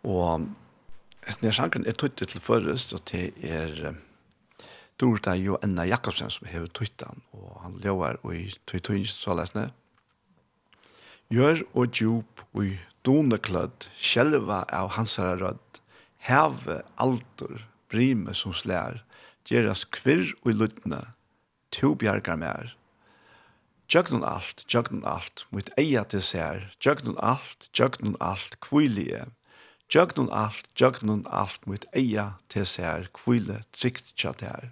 Og denne sjanken er tøyt til først, og det er Dorta Joanna Jakobsen som hever tøytan, og han lever i tøytøyning så lesne. Gjør og djup og doneklødd, sjelva av hansara rødd, heve altor, brime som slær, gjeras kvirr og i lutne, to bjergar mer, Jøgnun alt, jøgnun alt, mot eia til sær, jøgnun alt, jøgnun alt, kvilige. Jøgnun alt, jøgnun alt, mot eia til sær, kvile, trygt tja der.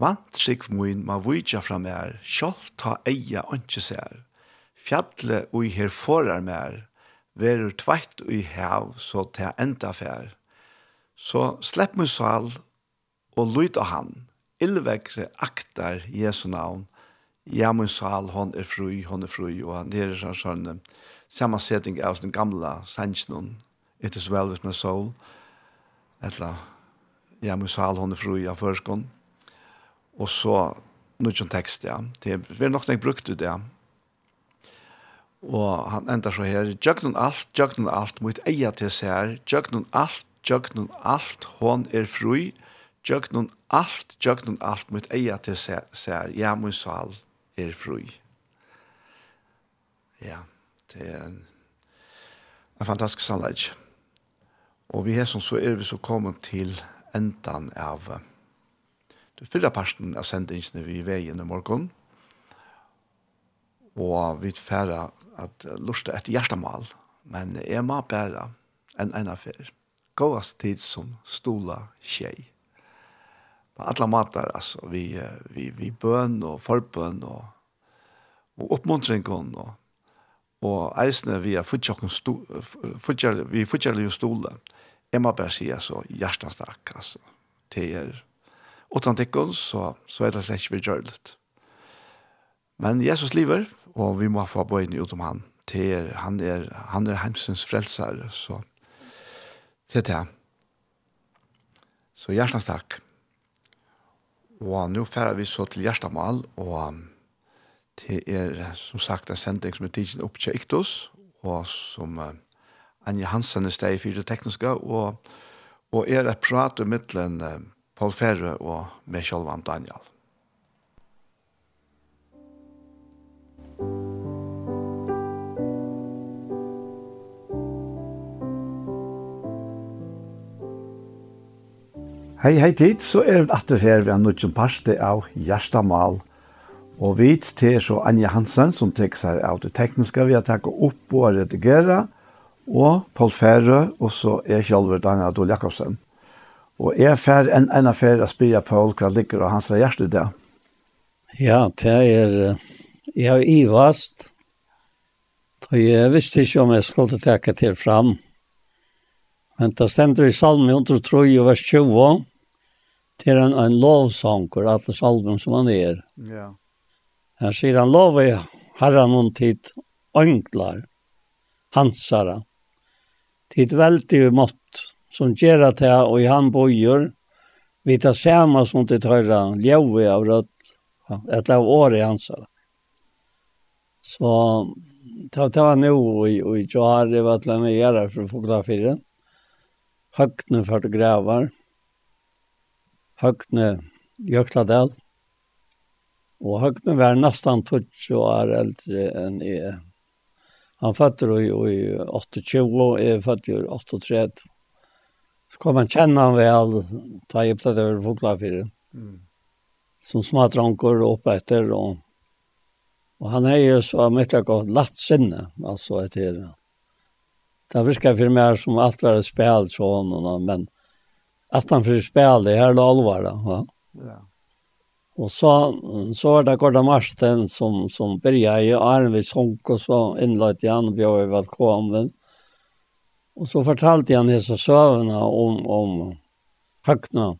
Vant trygg moin ma vujja fra mer, kjolt ta eia ønske sær. Fjallet ui her forar mer, verur tveitt ui hev, så ta enda fær. Så slepp musal og luit av han, illvekre aktar Jesu navn, ja, min sal, hon er fri, hon er fri, og han er sånn sånn sammansetning av den gamla sannsjonen, it is well with my soul, etla, ja, min sal, hon er fri, av førskon, og så, nødgjøn tekst, ja, det er nok nek brukt ut, ja, og han endar så her, jøgnun alt, jøgnun alt, mot eia til sær, jøgnun alt, jøgnun alt, hon er fri, jøgnun alt, jøgnun alt, mot eia til sær, her, ja, min sal, er fri. Ja, det er en, en fantastisk sannleik. Og vi er som så er vi så kommet til endan av det fyrre parten av sendingsene vi er veien i morgen. Og vi færre at lusta et hjertemål, men jeg må bære en ene affær. Gåast tid som stola tjej på alla matar alltså vi vi vi bön och förbön och och uppmuntring kon och och eisne vi är futjocken futjar vi futjar ju stola Emma Bersia så hjärtans tack alltså. Till er utan tecken så så är det släck vi görligt men Jesus lever och vi måste få bön utom han. Till er, han är han är hemsens frälsare så till det. Så hjärtans tack Og nå færer vi så til Gjerstamal, og det er som sagt en sending som er tidsen opp til Iktus, og som uh, Anja Hansen er steg for det tekniske, og, og er et prat om midtelen uh, Paul Ferre og med Kjolvan Daniel. Thank. Hei, hei tid, så er vi atter her ved en nødgjøn parste av Gjerstamal. Og vi til så Anja Hansen, som tek seg av det tekniske vi har tatt opp og redigere, og Paul Færø, og så er Kjolver Daniel Adol Jakobsen. Og er fer en en affær å spille Paul hva ligger og hans hjerte det. Ja, det er... Jeg har ivast. Og jeg visste ikke om jeg skulle takke til fram. Men det stender i salmen 103, vers 20. Det är en, en lovsång för alla salmen som han er. Ja. Här sier han lov i herren hon tid önglar, hansara, tid veldig mått som gjør at jeg og i han bøyer, vi tar samme som det tørre, ljøve av rødt, ett av året hansara. Så ta ta nu och jag har det var jag göra för att få för. Högt nu för att grävar. Mm Høgne Jøkladel. Og Høgne var nesten 20 år eldre enn jeg. Han fødte i, i 28, og jeg fødte i 38. Så kom han kjenne han vel, ta i plett over Foklafyren. Mm. Som smadranker oppe etter, og, og han er jo så mye godt latt sinne, altså etter det. Virker for meg som alt var et spil men att han för spel det här allvar va. Ja. Och så så var det Gordon Marsten som som började i Arvid Sonk och så inlade han och blev välkommen. Och så fortalte han dessa sövna om om Hackna.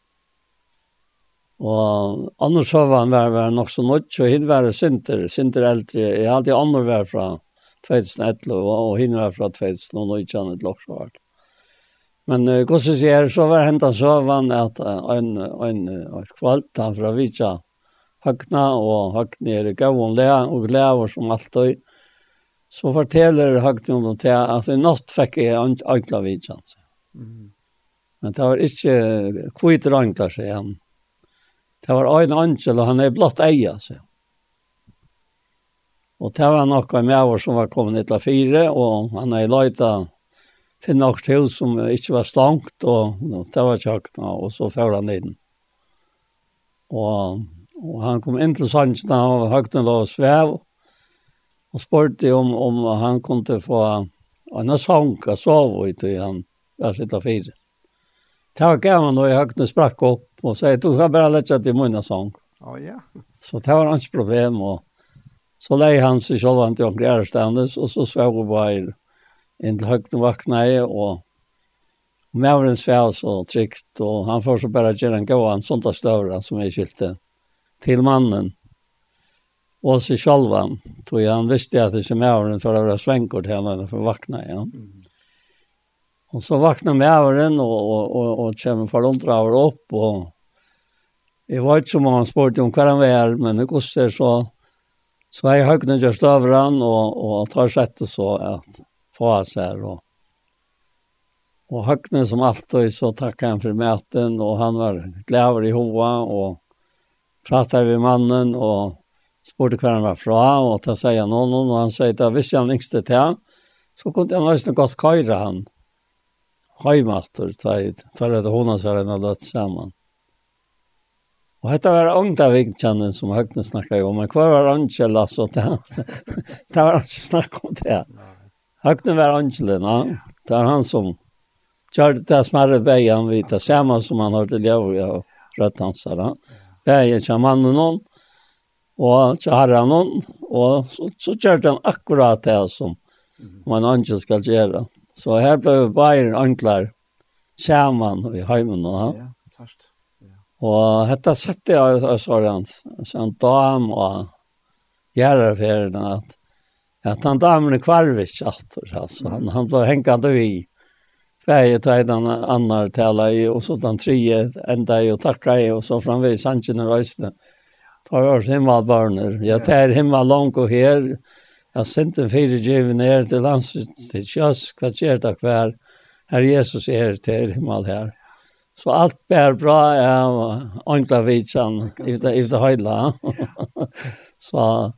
Og annars så var han var, var nok så nødt, så hinn var Sinter, Sinter eldre. Jeg hadde andre var fra 2011, og hinn var fra 2009, og ikke lokk så hardt. Men uh, gos vi sier, så var henta søvann at en, en, en kvalt han fra Vitsa høgna, og høgna er gavun lea, og lever som alltid. Så forteller høgna om det at i natt fikk jeg ankla Vitsa. Mm. Men det var ikke kvitt røyngla, sier han. Det var ein angel, og han er blott eia, sier han. Og det var nokka med som var kommet til fire, og han er leita finne noe til som ikke var slankt, og det var kjøkkenet, og så fører han inn. Og, og han kom inn til Sandsna, og høgten lå og svev, og spurte om, om han kunne få en sang og sove ut i han, hver sitt av fire. Det var gammel når jeg høgten sprakk opp og sier, du skal bare lette til min sang. Oh, ja. Så det var hans problem, og så leie han seg selv han til omkring ærestandes, og så svev og bare inn til høgten vakna i, og Mævren svev så trygt, og han får så bare gjøre en gåan søndagsdøvra som er skilte til mannen. Og så sjalvan, tog han visste at det ikke mævren for å være svenkort til henne for å vakna igjen. Ja. Og så vakna mævren og, og, og, og kommer for forundra over opp, og jeg var ikke som han spurte om hva han var, men det koster så, så er jeg høgnet gjør støvran, og, og tar sett og så at faser och Och høgne som alltid så tackade han för möten och han var glæver i hoa och pratade med mannen och spurte hva han var fra och ta säga han noen, og han sa att hvis han yngste til han så kunde han også godt køyre han heimatter tid tar det hon så den alla samman. Och dette var ångta vikkännen som høgne snackade om men kvar var Angela så det var inte snakket om det. Høgnen var Angelen, ja. Det er han som kjørte det smarre beian vid det samme som han hørte hans her. rødtanser. Beien kjør mannen noen, og kjør herren noen, og så, så kjørte han akkurat det som man angel skal gjøre. Så her ble vi Bayern anklar sammen i heimen. Ja, først. Og dette sette jeg, så er det en dam og gjerne at att han damen kvarvis åter altså. han han ble hengende vi Färje tog den annar tala i och så den tre enda i och tacka i och så framvis han og rösten. Tar oss himmelbarner. barner. Jag tar himmel langt og här. Jag sent en fyra given ner till landsut Kjøs, hva skjer det hver? Her Jesus är till himmel här. Så allt bär bra. Jag anklar vitsan i det hela. så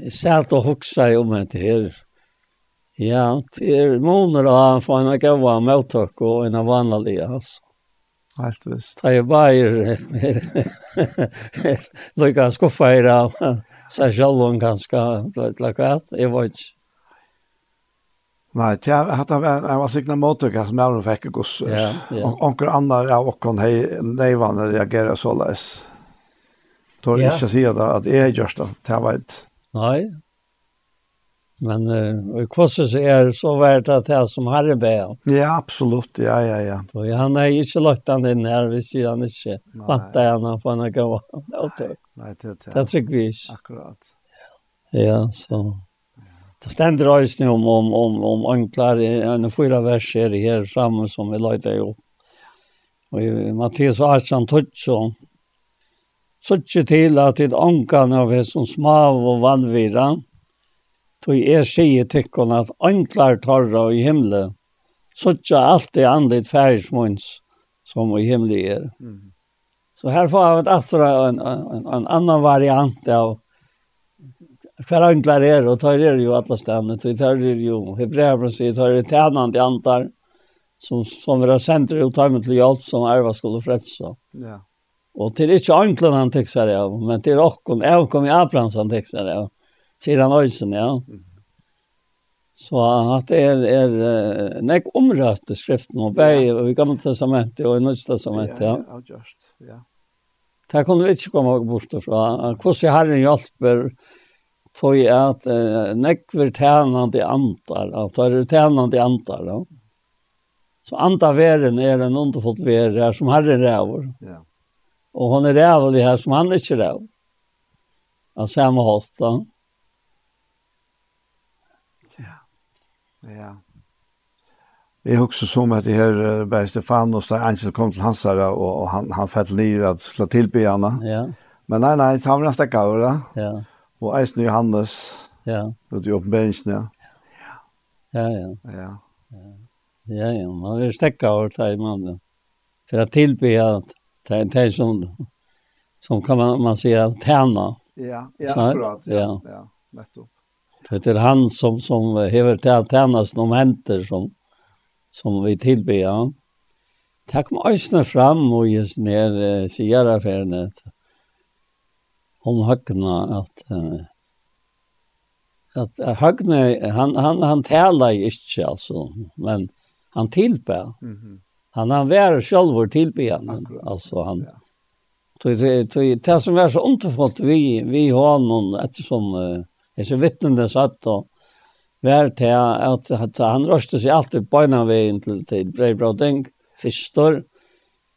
Jeg satt og hoksa om det her. Ja, det er måneder å ha en gav av møttak og en av vanlig, altså. Helt visst. Det er bare lukka skuffa i av seg selv om ganske lakvært, jeg var ikke. Nei, det er at en var sikkert mottak som jeg var fikk gos. Ja, ja. Onker andre av okkon hei neivane reagerer såleis. Tor ikke sier det at jeg gjør det, det var ikke Nei. Men uh, i så er så vært at det er som herre ber. Ja, absolutt. Ja, ja, ja. Og ja, han er ikke lagt han inn her, hvis han ikke vant det han for han har gått. Nei, nei, det er det. Det vi ikke. Akkurat. Ja, så. Det stender også om, om, om, om anklar, en fyra verser her framme som vi løyte jo. Og i Mattias 18, 12, suttje til at det ångan av er som smav og vannvira, tog er sige tikkon at anklar torra i himle, suttje alt det andlit færismunds som i himle er. Mm. Så her får jeg atra en, en, en annan variant av hver anklar er, og tar er jo alle stedene, tar er jo hebreabra sier, tar er tænande antar, som, som vi har sendt ut til hjelp, som erva skulle frelse. Ja. Og til ikke anklen han tekstar av, men til er okkon, jeg kom i Abrahams han tekstar av, sier han øysen, ja. Så at det er, er nek omrøtt i skriften, og vei, og i gamle testamentet, og i nødt testamentet, ja. Ja, just, ja. Det kunne vi ikke komme bort fra. Hvordan Herren hjelper, tog jeg at eh, nekver tænande antar, at det er tænande antar, ja. Så antar veren er en underfått veren, som Herren ræver. Ja. Og hon er rævlig her som han ikke ræv. Han samme holdt han. Ja. Ja. Jeg husker som at det her bare Stefanos, da Angel kom til hans her, og, og han, han fett lir at slå til på henne. Ja. Men nei, nei, han var nesten gav, Ja. Og Eisen Johannes, ja. vet du, åpenberingen, ja. Ja, ja. Ja. Ja, ja, man vil stekke over det i mannen. For å tilbe at Det, det är som, som kan man, man säga tärna. Ja, ja Snart? akkurat. Ja, ja. ja nettopp. Det är han som, som hever till tärnas de händer som, som vi tillber. Ja. Det kom ösna fram och just ner eh, sigarraffären om Högna att eh, att Högna han han han talar ju inte alltså men han tillber. Mhm. Mm Han han var själv tillbedjan alltså han. Ja. Tog det det som var så ontfullt vi vi har någon eftersom är så vittnande så att då var det att, att han röste sig alltid på ena vägen till till Breibroding förstår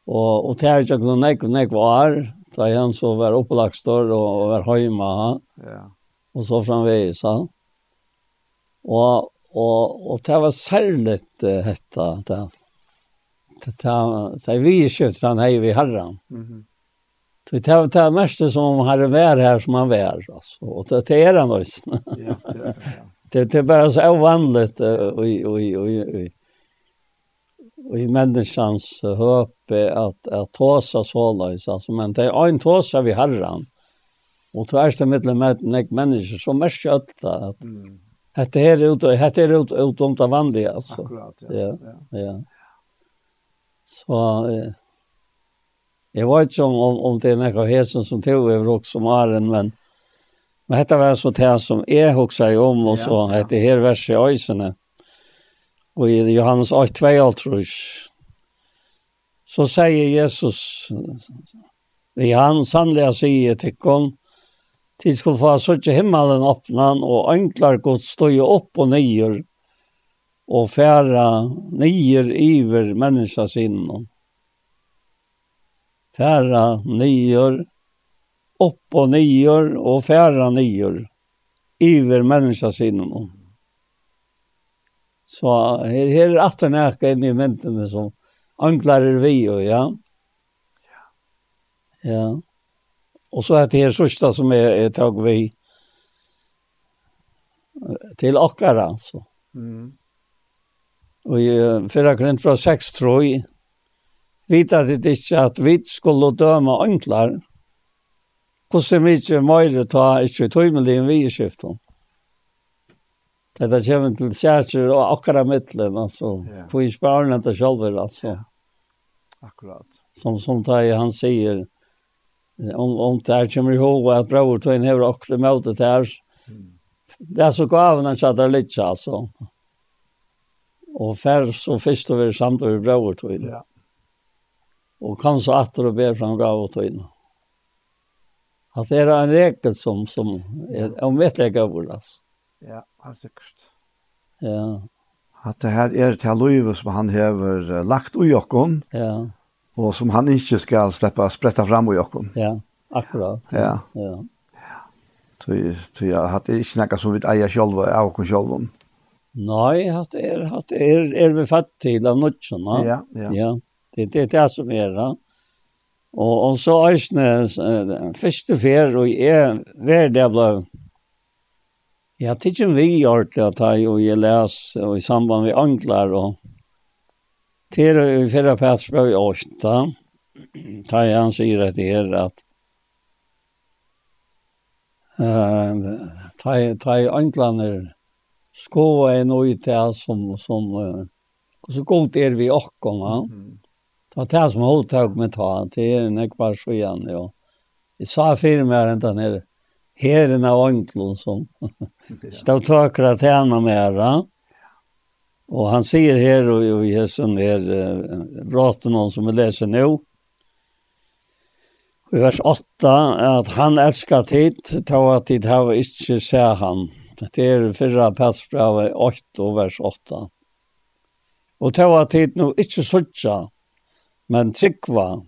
och och där jag glömde nek nek var så han så var upplagstor och var hemma. Ja. Och så framväg så. Och och och det var särskilt detta där det vi kjøtt han hej vi herran. Så det var det mest som har vær här som han alltså. altså. Og det er han også. Det det är bara så ovanligt och och och och i människans hoppe att att tåsa sålös alltså men det är en tåsa vi herran. Och tvärs det mellan med människor som mest kött att Hette er ut, hette er ut, ut om det vanliga, alltså. Akkurat, ja. Ja, ja. Så eh, jeg vet ikke om, om, om det er noe hesen som tog over også Maren, men, men dette var så det som jeg husker om, og så ja, ja. dette her verset i øysene. Og i Johannes 8, 2, tror Så sier Jesus, vi han sannelig sier til kon, til skulle få sånn himmelen åpne, og enklar godt stå opp og nyer, og og færa nyer iver menneska sinnen. Færa nyer, opp og nyer og færa nyer iver menneska sinnen. Så her, her er atter nækka inn i mentene som anglarer vi, og ja. Ja. Og så er det her sørsta som er, er tag vi til akkara, altså. Mm. Og i fyrra korintbra 6 troi, vita det ikke at vi skulle døme ønklar, hvordan mye møyre ta ikke tøymelig en vi. Dette kommer til kjærkjer og akkurat midtelen, altså. Yeah. For ikke bare ordentlig selv, altså. Yeah. Akkurat. Som, som det han sier, om, om det her kommer ihåg at bror tøyen hever akkurat møte det her, det er så gav han kjatter litt, altså. Og fær så først og vært samt over brøver til. Ja. Og kom så atter og ber fram gav og til. At det er en regel som, som er, om gav, altså. Ja, helt sikkert. Ja. At det her er til løyve som han hever lagt ui okkon. Ja. Og som han ikke skal slippe spretta fram ui okkon. Ja, akkurat. Ja. Ja. Ja. Så jeg hadde ikke noe som vi eier selv og okken selv om. Ja. Nei, at er, at er, er vi fatt til av nødgjene. Ja, ja. ja. Det, det er det som er det. Og, og så øyne, første fer, og jeg, hver det ble, jeg har ikke vi gjort det, og jeg les, og i samband med anklar, og til og i fyrre pass fra i åtta, da han sier at det er at uh, ta, ta i skova en ut det som som uh, så god är vi och. Mm. Ta det som hålltag med ta det är en ekvar så igen ja. Jag sa för mig här inte ner herren av anklon som stod takra tjäna med va. Och han säger här och i hästen där uh, pratar någon som vi läsa nu. I vers 8 at han älskar tid, ta at tid hava inte sä han. Det er fyrra Petsbrave 8 og vers 8. Og det var tid nå ikke suttja, men tryggva.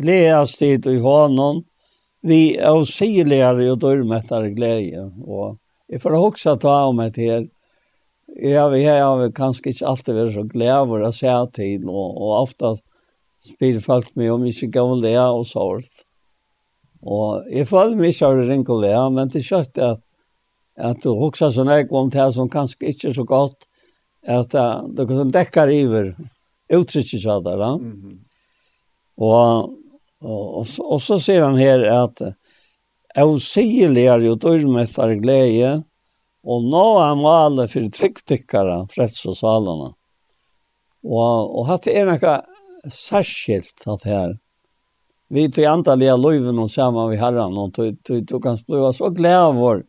Gleas tid i hånden, vi er sigeligere og dørmettere glede. Og jeg får også ta om et her, har, jeg har kanskje ikke alltid vært så glede over å se til, og, og ofte spyr folk meg om ikke gav le og sånt. Og jeg føler meg ikke av ringe og le, men til kjøtt at at du huxar sån här om det som kanskje ikke er så gott att det kan täcka över uttrycket så där. Mm -hmm. og, og, og, så og så sier han her här att Ausiligare jo dørmettar glede, og nå er maler for tryggtikkere, freds og salene. Og, og hatt er noe særskilt hatt her. Vi tog antallet av løyven og sammen vi herren, og du kan bli så glad vår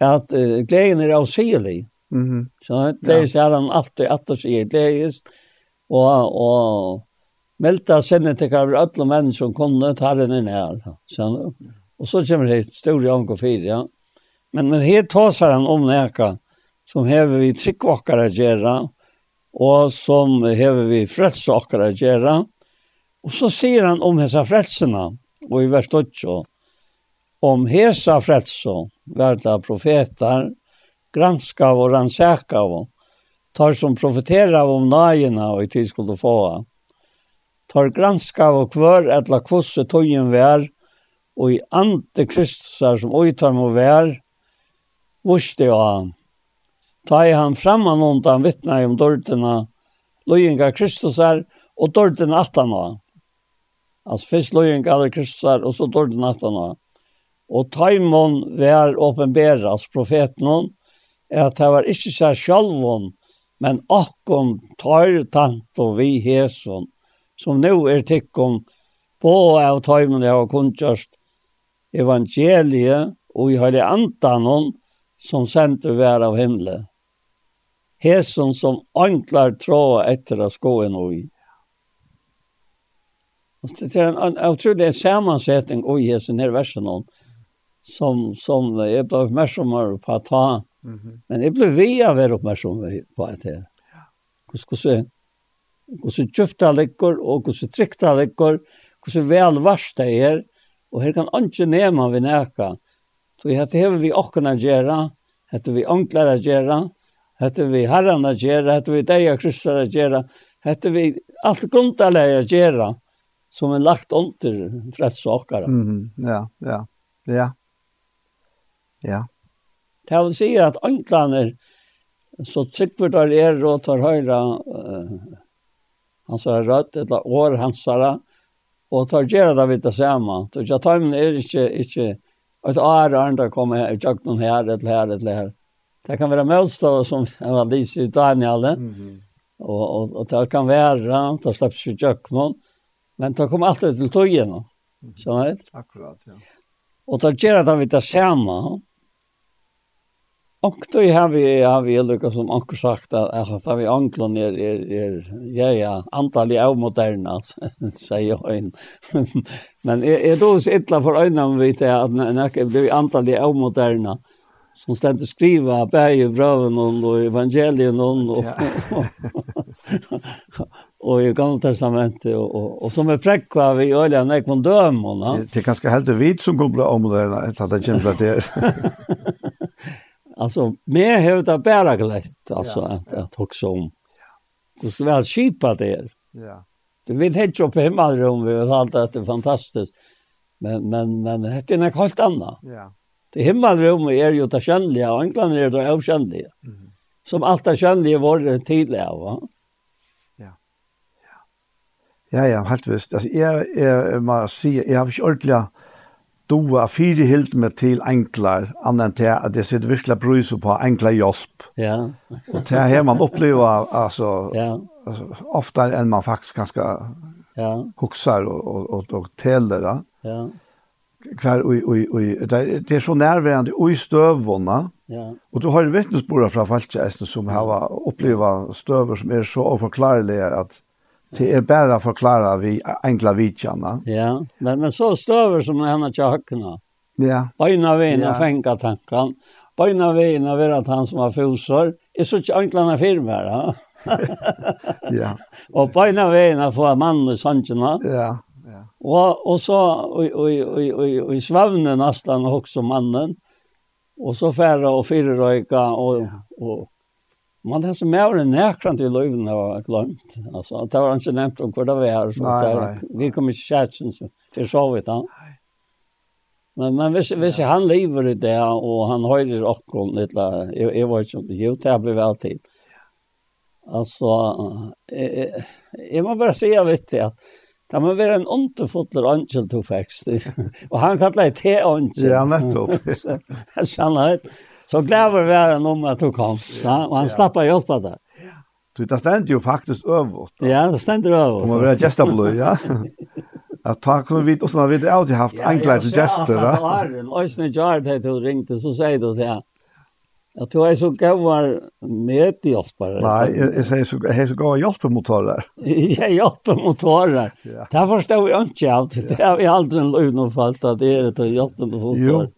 at uh, gleden er avsigelig. Mm -hmm. Så det är så han alltid at det sier gledes. Og, og Melta sinne til hver alle menn som kunne ta den inn her. Så, og så kommer det store og fire, ja. Men, men her tåser han om neka som hever vi tryggvakkar å gjøre, og som hever vi frelsakkar å gjøre. Og så sier han om hesa frelsene, og i vers 8, om hesa frelse, verda profetar, granskav og rannsakav, tar som profeterar om najena og i tid skulle få. Tar granskav og kvör etla kvosse tøyen vær, og i antikristusar som oitar må vær, vusti av han. Ta i han framman undan vittna om dörrtina, lojengar kristusar og dörrtina attan av han. Altså fyrst lojengar kristusar og så dörrtina attan av. Og taimon vær åpenberas profeten at det var ikke seg sjalvon, men akkon tar tanto vi heson, som nå er tikkum på av taimon jeg har kunnkjørst evangeliet og i høyre antanon som sendte vær av himle. Heson som anklar trå etter å skå en oi. Det er en utrolig sammansetning i heson her versen om som, som jeg ble oppmerksommere på att ta. Mm -hmm. Men jeg ble vi av å være oppmerksommere på at det. så köpta läckor och hur så tryckta läckor, hur så väl varst det är och her kan ikke nema vi näka. Så dette har vi åkken å göra, dette vi ånkler å gjøre, dette vi herren å gjøre, dette vi deg og kryssere å gjøre, vi allt grunntallet å gjøre, som er lagt under freds og åkere. Mm, ja, ja, ja. Ja. Det vil si at anklaner, så trykker der er og tar høyre uh, hans er rødt, eller år hans er og tar gjøre det vidt det samme. Så jeg tar min er ikke, ikke et år og andre kommer her, jeg noen her, eller her, eller her. Det kan være møtstå som jeg var lyst i Daniel, mm -hmm. og, og, og det kan være, det slipper ikke gjøre noen, men det kommer alltid til togene. Mm -hmm. Sånn Akkurat, ja. Og det gjerne det vidt det samme, Och då har vi har vi Lucas som också sagt att att har vi anklan är är är ja ja antal i moderna säger han. Men är er, då så illa för ögonen vet jag att när det är antal i moderna som ständer skriva bäge bröven och evangelien och och i gamla testamentet och, och, och som är präckva vi ölja när kon dömon. Det är ganska helt vitt som kommer om det att det kämpar det. Alltså, mer det bara glätt. Alltså, att, att också om. Det ska väl skipa det är. Ja. Du vet inte upp hemma om vi har allt att det är fantastiskt. Men, men, men det är något helt annat. Ja. Det himmelrum är ju det kännliga och England är det okännliga. Mm. Som allt det kännliga var det tidigare, va? Ja. Ja, ja, ja helt visst. Alltså, jag, jag, jag, jag, jag, jag har inte ordentligt doa fyrihilt med til enklar, annan til at det sitter virkelig brys på enkla hjelp. Ja. og til her man opplever altså, ja. altså, oftare enn man faktisk ganske ja. huksar og, og, og, og teler. Da. Ja. Hver, oi, oi, oi, Det, er, det er så nærværende i støvvånda, ja. og du har vittnesbordet fra Falkjesten som har opplevd støver som er så overklarlige at Det är å förklara vi enkla vidtjene. Ja, men, men så stöver som han har tjackna. Ja. Bajna veina ja. fänka tankan. Bajna veina av att han som har fosor. Är så enkla firmer, ja. ja. Och bajna veina av få mann och sancherna. Ja. Ja. Och och så och och och i svavnen nesten också mannen. Och så färra och fyrröka och ja. och Man det så mer en närkrant i löven har glömt. Alltså det var inte nämnt om vad det var så där. Vi kom inte chatten så för så vet han. Men men hvis, visst han lever i det og han høyrer och litt, jeg, jeg var inte det jo, det har blitt alltid. Altså, jeg, jeg, jeg må bare si av Det at det må være en underfotler angel to fækst. Og han kallar det te angel. Ja, nettopp. Jeg kjenner det Så gläver världen om at du kom. Ja, og han slapp å hjelpe deg. Så det ständer jo faktisk øvått. Ja, det ständer över. Det må være gestablu, ja. Att ta kunde vi och såna vi det alltid haft anklar till gäster, va? Ja, en ösnen jar det du ringte så säger du det. Jag tror jag så gav var med i Ospar. Nej, jag säger så jag så gav hjälp på motorer. Ja, hjälp på motorer. Det förstår jag inte allt. Det har vi aldrig en lön och fallt att det är det hjälp på motorer.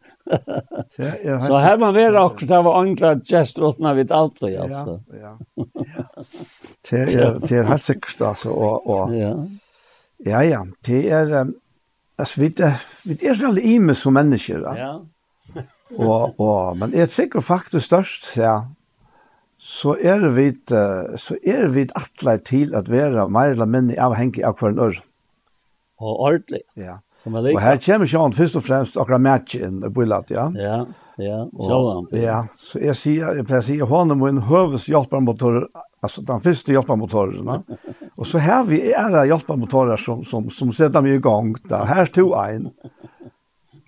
Så här man vera också av angla gestrotna vid allt det alltså. Ja. Ja. Det är det är helt säkert alltså och och Ja. Ja ja, det är alltså vi vi är så ime som människor. Ja. och och men är säkert faktiskt störst så ja. Så er vi vid så er vi vid til at være mer eller mindre avhengig av hver en år. Og ordentlig. Ja. Og her kommer Sjøen først og fremst akkurat matchen på Illat, ja. Ja, ja, Sjøen. Ja, så jeg sier, jeg pleier å si, han er min høves hjelpermotor, altså den første hjelpermotoren. og så har vi ære hjelpermotorer som, som, som setter meg i gang. Da. Her to en.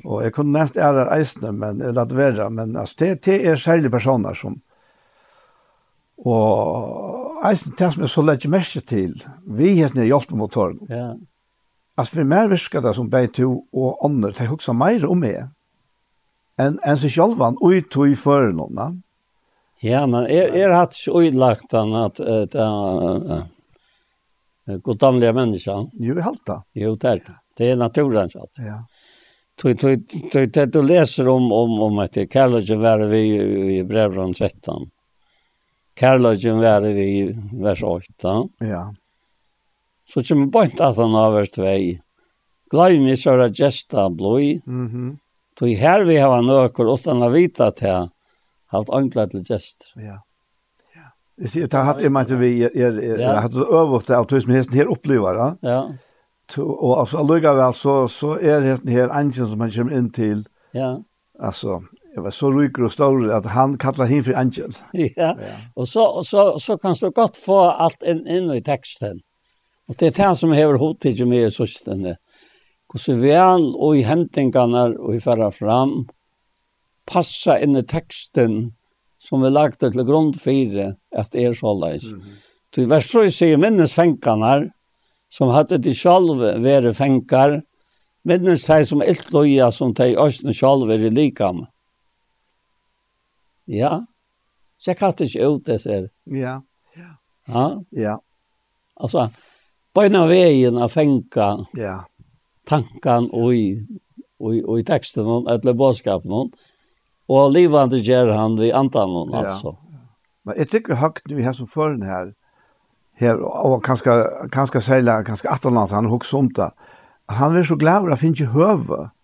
Og jeg kunne nevnt ære eisene, men jeg latt være, men altså, det, det er særlige personer som, og eisene, det som jeg så legger mest til, vi heter hjelpermotoren. Ja, ja Altså for meg virker det som begge to og andre, de husker mer om meg enn en seg selv og i tog for noen. Ja, men er, er hatt så utlagt han at det er goddomlige mennesker. Jo, jeg halte. Jo, det er det. Det er naturen, så. Ja. Tog, tog, tog, tog, du leser om, om, om at kærlighet være vi i brevron 13. Kærlighet være vi i vers 8. Ja. Så kommer bort at han har vært vei. Gleim i søra gesta blod. Mm -hmm. Så her vi har nøkker, åttan har vita til hatt ankla til gest. Ja. Ja. Jeg sier, det hatt jeg mente vi, jeg hatt øvått det av tusen hesten her opplever, ja. Ja. Og altså, allugavel, så, så er hesten her angen som han kommer inn til. Ja. Altså, jeg var så ryker og stor at han kallar henne for angel. Ja, ja. og så, så, så kan du godt få alt inn, inn i teksten. Og det er det som hever hodet med i søstene. Hvordan vel og i hentingene og i færre fram, passa inn i teksten som vi lagt til grunn fire at er så leis. Mm -hmm. Til verstrøy sier minnes fengene som hadde de selv vært fengar, minnes de som ilt loja som de østene selv er i likam. Ja, så jeg kattet ikke ut det ser. Ja, ja. Ja. Ja. Altså, på en av fenga ja. tankan og i, och, i, och i texten eller bådskapen och livande gör han vi antan ja. Men jeg tycker høgt nu her som føren här här och kanske kanske sälja kanske attonlands han hooks om det. Han är så glad att finns ju.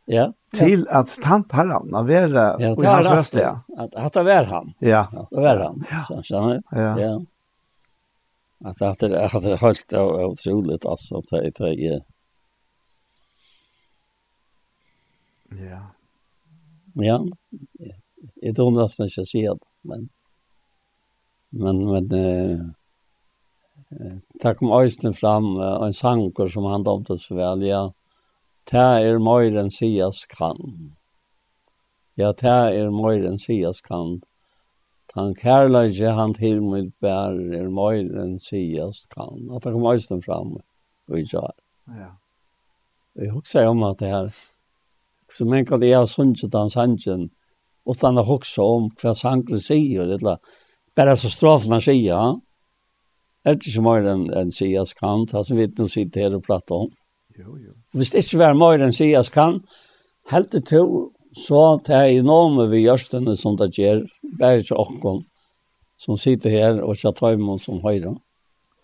Ja. Till ja. att tant Harran var ja, och hans röst ja. Att att det var han. Ja. Det var han. Ja. Så, så, ja. ja. ja att det det att det helt otroligt alltså att det det är Ja. Ja. Jag tror nästan inte jag ser det, men men men eh ta kom øysene fram en sanker som han domte så vel, ja, ta er mer møyren sias kan. Ja, ta er mer møyren sias kan. Han kärleje han till mig bär er mer möjlen sias kan. Att han kommer östen fram och har. Ja. Jag huxar om att det här som en kan det jag sunjet han sanjen och han har också om vad sangle säger det där. Bara så strofen säger ja. Det är mer än en sias kan. Alltså vi du sitter här och pratar om. Jo jo. Hvis det ikke var mer enn sias kan, helt til to, så tar det noe med vi gjørstene som det gjør, bare ikke åkken, som sitter her og ikke tar imot som høyre.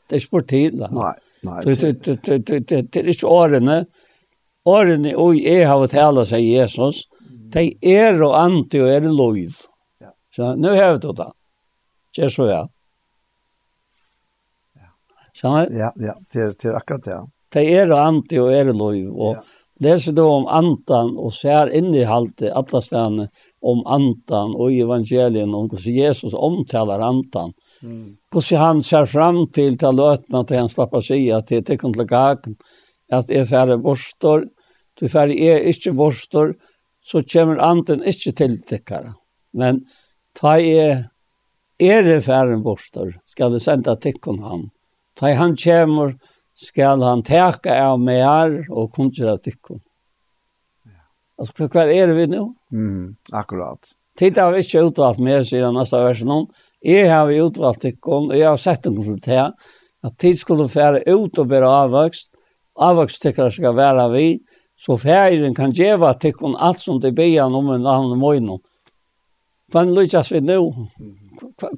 Det er ikke på tid, da. Nei, nei. Det er ikke årene. Årene, og jeg har tala seg Jesus, de er og anti og er lov. Så nu har vi det da. Kjør så ja. Skjønner? Ja, ja, til, til akkurat det. De er og anti og er lov. Og ja. leser du om antan og ser inn alle stedene, om antan og i evangelien om hur Jesus omtalar antan. Mm. Hur han ser fram till till lötna att han slappar sig att det är till gagn att är färre borstor, till färre är inte borstor så kommer anten inte till täckare. Men ta är är det färre borstor ska det sända täckon han. Ta han kommer skal han täcka av mer och kunna täckon. Alltså för kvar är det vi nu? Mm, akkurat. Titta har vi inte utvalt mer sedan nästa versen om. Jag har vi utvalt ikon och jag har sett en till det Att tid skulle färre ut och bära avväxt. Avväxt tycker jag ska vara vi. Så färgen kan geva tyckon allt som det bejan om en annan mojnon. Kvann lyckas vi nu?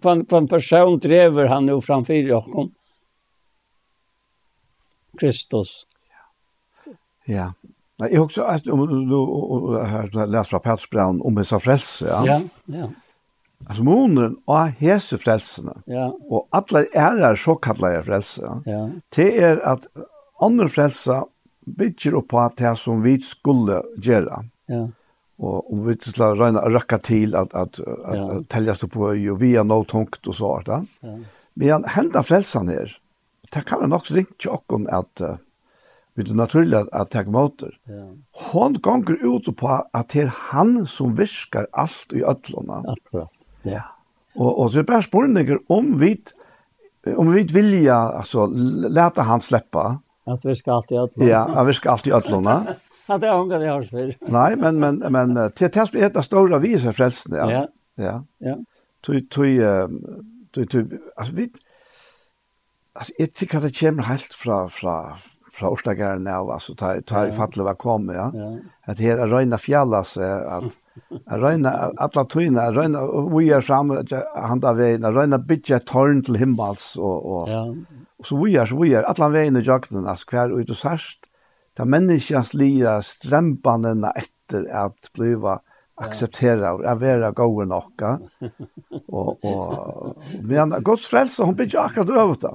Kvann, kvann person driver han nu framför oss? Kristus. Ja. Nei, jeg också att om du här så läs från Pats Brown om dessa frelse, ja. Ja, ja. Altså, måneden och hese frälsarna. Ja. Och alla är där så kallade. Ja. Det er att andra frelse bygger opp på det som vi skulle gjøre. Ja. Och om vi skulle å røkke til att att att, ja. att täljas på och vi har tungt och så da. Ja. Men hända frälsan här. Det kan man också ringa tjocken att vid det at, att ta motor. Ja. Hon gånger ut på att det är han som viskar allt i öllorna. Akkurat. Ja. Och och så är bara spårningar om vi om vi vilja alltså låta han släppa. Att vi ska alltid öllorna. Ja, att vi ska alltid öllorna. Ja, det har det har för. Nej, men men men till test er det stora visa frälsning. Ja. Ja. Ja. ja. Tui tui tui tui alltså vi alltså jag tycker att det kommer helt från från fra Årstagaren av, altså ta, ta i fattelig var kom, ja. ja. At her er røyna fjallas, at er røyna, atla tøyna, er røyna, vi er fram, han da veien, er røyna bytja tårn til himmels, og, og, ja. og så vi er, så vi er, atla veien i jakten, altså hver ut og sørst, ta menneskjans lia strempanene etter at bliva akseptera og vera gode nokka. Og, og, men Guds frelse, hon blir akkurat øvet det.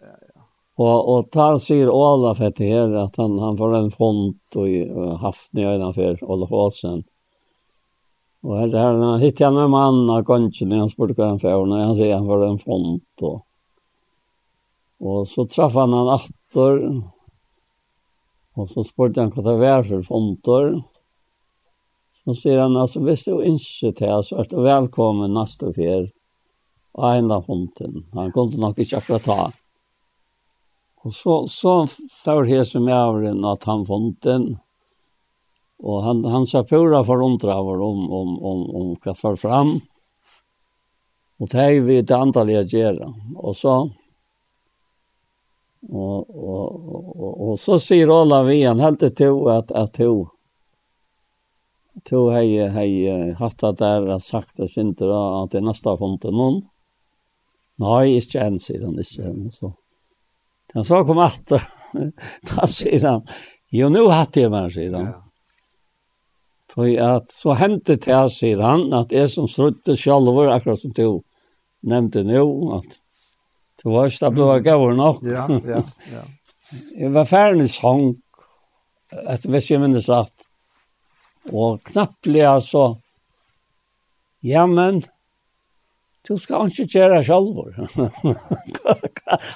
Och och tar sier Olaf etter her att han han får en font och haft nye øyne for Olaf Åsen. Och her, her när hittar jag en man av konchen han spurte hva han får när han säger han får en font och och så traff han han atter, och så spurte han hva det var for fontor. Så sier han alltså hvis du inte till du att neste nästa fjärr. en av fonten. Han kunde nog inte akkurat ta. Og så, så får hese med avren at han fant den. Og han, han sa pura forundra over om, om, om, om hva for fram. Og det er vi det antallet gjør. Og så, og, og, og, og, så sier Ola vi han helt til at, at hun, to hei hei hatt at der har sagt det synder at det nästa fonten noen. Nei, ikke en, sier han ikke en, så. Han sa kom att ta han, Jo nu hade jag man sedan. Ja. Så at så hände det sedan att är som strutte själva akkurat som du nämnde nu att du var stabla gav nog. Ja, ja, ja. Jag var färdig sång att vi ska minnas att och knappt så ja men Du skal ikke gjøre selv.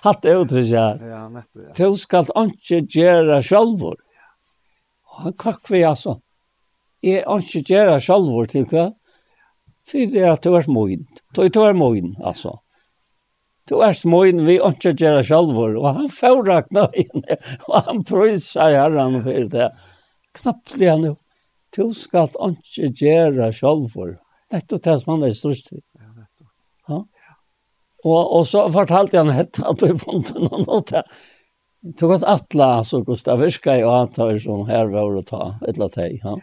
Hatt det uttrykk her. Ja, nettopp, ja. Du skal ikke gjøre selv. Og Han kakk vi altså. Jeg ikke gjøre selv til hva? Fyrir at du er moin. Du er moin, altså. Du er moin, vi ikke gjøre selv. Og han forrakna inn, og han prøyser herren for det. Knapplig han jo. Du skal ikke gjøre det Nettopp det som han er størst til. Ja. Og, og så fortalte han hette at du fant noen nåt Det Tog oss atla, så Gustav Virska i og som her var å ta et eller annet. Ja.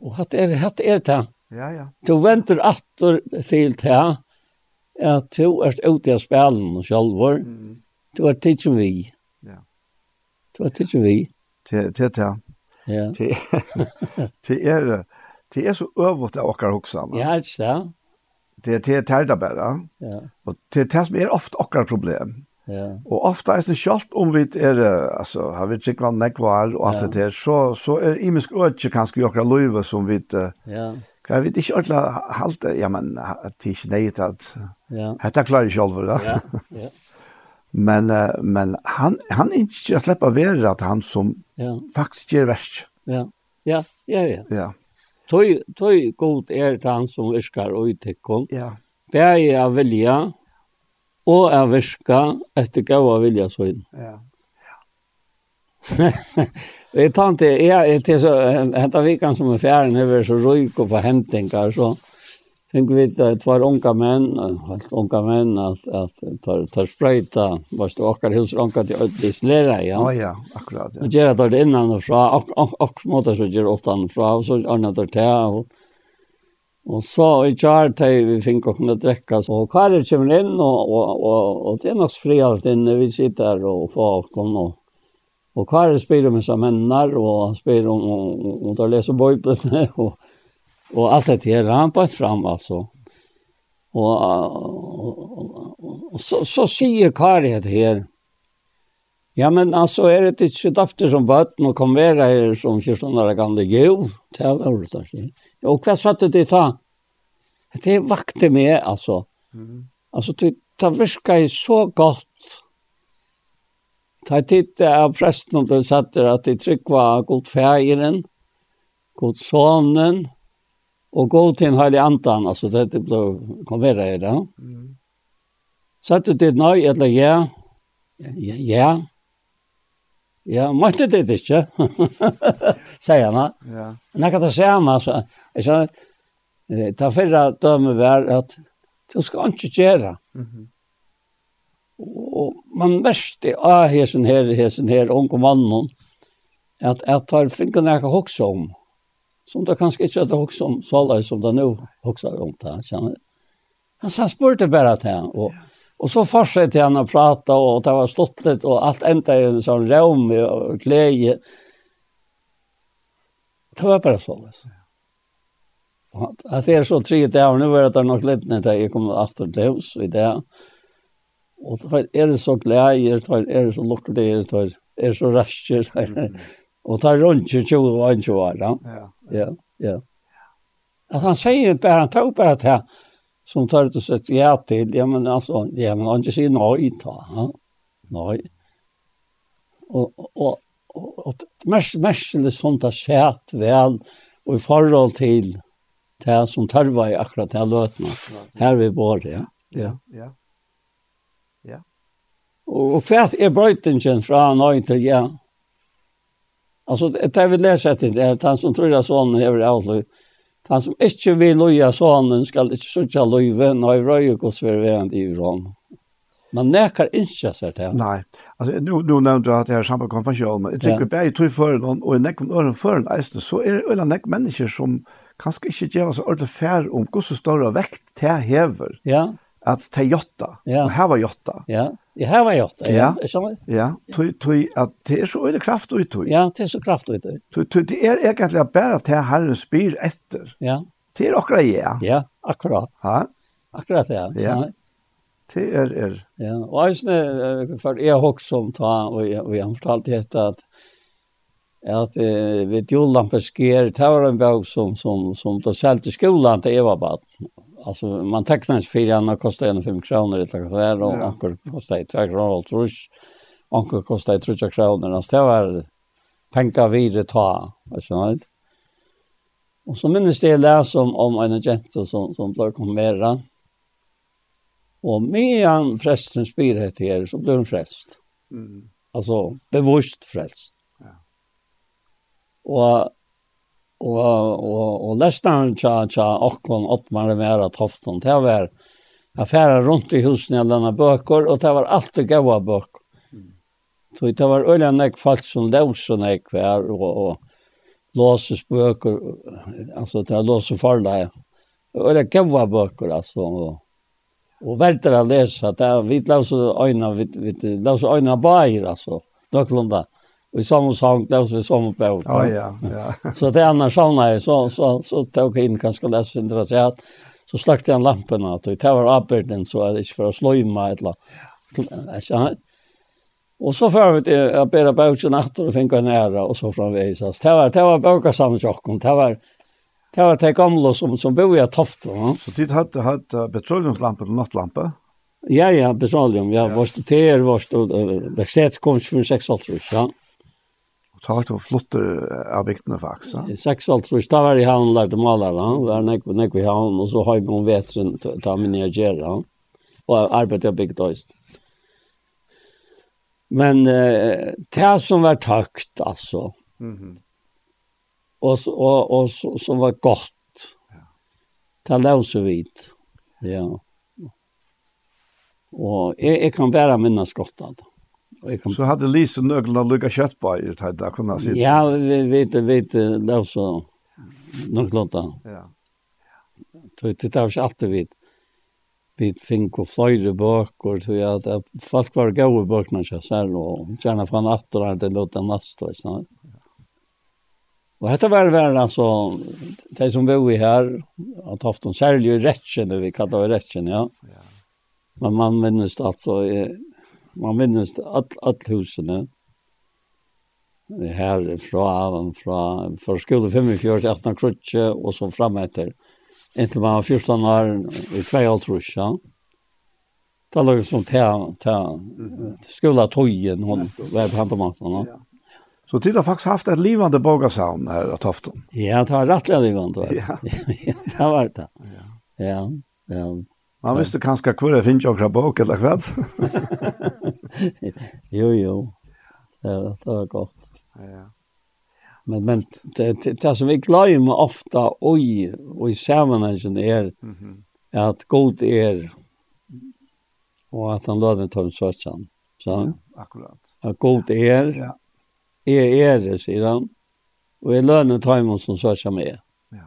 Og hatt er, hatt er det. Ja, ja. Du venter atter til det at du er ute av spelen selv. Mm. Du er tidsen vi. Ja. Du er tidsen vi. Til det, ja. Ja. Til er det. Det er så øvått av okkar hoksan. Ja, ikke det det det tar det bara. Ja. Och det det som är ofta också problem. Ja. Och ofta är det schalt om vi är alltså har vi check vad näck var och allt det där så så är imisk öch kanske jag kan löva som vi Ja. Jag vi inte alla halt ja men att det är nej att. Ja. Hetta klarar ju själv va. Ja. Ja. Men men han han inte släppa vara att han som ja. faktiskt gör värst. Ja. Ja, ja, ja. Ja. Tøy, tøy god er han som virkar og uttikken. Ja. Bæg er vilja, og er virka etter gav av vilja søgn. Ja. Jeg tar ikke, jeg er til så, hentet vikene som er fjæren, jeg er så røyk og på hentingar, så. Tänk vi det två unga menn, helt unga menn, at, at tar tar sprayta var det åker hos unga til ödlis lera, ja. Ja ja, akkurat ja. Och gör det innan og fra, og, og, og mot så gjør åt han från och så annat det til, og, og så i chart til vi fikk å kunne drekke, så kvar kommer inn, og, og, og, og det er nok fri alt inne vi sitter och får åkken, og, og kvar spiller med så männar och spiller om och, och, och, och, och, och, og, Og alt det her, han på fram altså. Og, og, og, og så så sier Kari det her, Ja men altså, er det ikke dafter som bøtten og kom være her som 14 kan gamla jo, det er det där. Og hva satt det ta? Det vakte med, altså. Mm. Alltså det det virker så godt. Ta titt av presten och det satt att det var god färgen, god sonen, og gå til en heilig andan alltså det ble konverret i det. Mm. Så det nøy, eller ja. Ja. Ja. Ja, måste det ikke, sier han man. Ja. När kan det se man så är eh, ta fyrre dömer vær, at du ska inte gjøre. Mhm. Och man mest i, ah, hesen her, hesen her, unge mannen, at mannen att att jeg kan hokse också om som det kanskje ikke hadde hokst om så alle som det nå hokser om det. Kjenner. han, så spurte bare til han, og, og så fortsatte han å prate, og det var stått litt, og alt enda i en sånn rom og glede. Det var bare så alle. Og At det er så tre dager, nå er det nok litt når jeg kommer after til hus i det. Og det er så glede, det er så lukkelig, det er så rasker, og det er rundt 20 og 21 år. Ja. Ja, ja. Att han säger inte bara, han tar bara det här som tar det sett ja till. Ja, men alltså, ja, men han inte säger nej ta. Ja? Nej. Och, och, och, och mest, mest är det sånt där sett väl och i förhåll till det som tar i akkurat det här lötna. Här vi bor, ja. Ja, ja. Ja. Och, och för att är bröjtingen från nej till ja, Alltså det vi läser att det är han som tror att sonen är avlöj. Han som inte vill loja sonen ska inte söka löjve när i röj och svärvärande i Iran. Man nekar inte så här. Nej, alltså nu, nu nämnde du att det här samma konfession, men jag tycker att jag tror för någon och en nekon öron för en eisen, så är det en nek människor som kanske inte ger oss ordentligt färd om hur så stora väkt det häver. Ja. Att det jotta. Ja. Och här var jotta. Ja. Jeg har vært gjort det, ja. Skjønner? Ja, tog, tog, at det er så øyne kraft ut, tog. Ja, det er så kraft ut, tog. Tog, det er egentlig bare til herren spyr etter. Ja. Det er akkurat ja. Ja, akkurat. Ja. Akkurat det, ja. Ja. Det er, er. Ja, og jeg synes, for jeg har også som ta, og jeg, og jeg har fortalt dette at at eh, vid Jolampe sker, det var en bøk som, som, som, som da selte skolan til Eva Baden alltså man tecknar för han kostar en 5 kronor eller vad det är och ankor kostar 2 kr kronor tror ankor kostar 3 kr när det var pengar vidare ta alltså vet Och så minns det där som om, om och sånt som, som blev konfirmerad. Och medan prästen spyr hette er så blir hon frälst. Mm. Alltså bevisst frälst. Ja. Och og og og lestan cha cha okkon ottmar vera tofton det var affæra rundt i husen i denne bøker og det var alt det gaua bøk. Så det var øyla nek falt som løs og nek vær og, og låses bøker, altså det var låses farla. Øyla gaua bøker altså. Og, og verter å lese det er vi løs og øyna, vi, vi løs og øyna bair altså, nøklunda. Mm. Och i samma sång läser vi samma på. Ja, ja, ja. så det annars såna är så så så tog jag in kanske läs intresserat. Så släckte jag lampan och det var uppbörden så att det inte för att slöjma eller. Ja. Och så för vi till att bära bauchen efter och finka nära och så framvägs. Det var det var boka samma sak och Det var det var det gamla som som bor i toft Ja. Så tid hade hade petroleumslampa eller nattlampa. Ja, ja, petroleum. Ja, ja. vart det är vart det sätts kom 26 ja. Og ta til det flotte av bygdene faktisk. Ja? 6-alt tror da var jeg i havn lærte maler, han var nek på nek i havn, og så har jeg om vetren ta min nye gjerra, han. Og arbeidet jeg bygd øyst. Men eh, det som var tøkt, altså, mm -hmm. og, og, og, som var godt, det lå så vidt. Ja. Og jeg, jeg kan bare minnes godt av det. Kan... Så hadde hade Lisa nöglarna lukka köttbajer till det kunna si Ja, vi vet vet det så nöglarna. Ja. Så det tar ikke alltid vi vi fink og fløyre bøker, och så jag att folk var gode bøkene goda böckerna så här och gärna från attor hade låta og sånn. Og dette var väl altså, de som bor i her, att haft en särlig rättsken vi kallar det rättsken ja. ja. Men man minnes minns alltså man minnes all, all husene her fra, fra, fra skole 45 til 18 krutje, og så frem etter. Inntil man var 14 år, i 2 år trusja. Det lå som ta, ta, til skole tøyen, hun var på handtomatene. Ja. Så tid har faktisk haft et livande bogasavn her av Tofton? Ja, det var rettelig livande. Ja. ja, det var det. Ja, ja. ja. Man visste kanskje hvor jeg finner akkurat bok, eller hva? jo, jo. Det, det var godt. Ja. Men, men det, det, det som vi glemmer ofte, oi, og i sammenhengen er mm -hmm. at god er, og at han låter ta en søtsan. Ja, akkurat. At god er, ja. er er, sier han, og jeg lønner ta imot som søtsan med. Ja.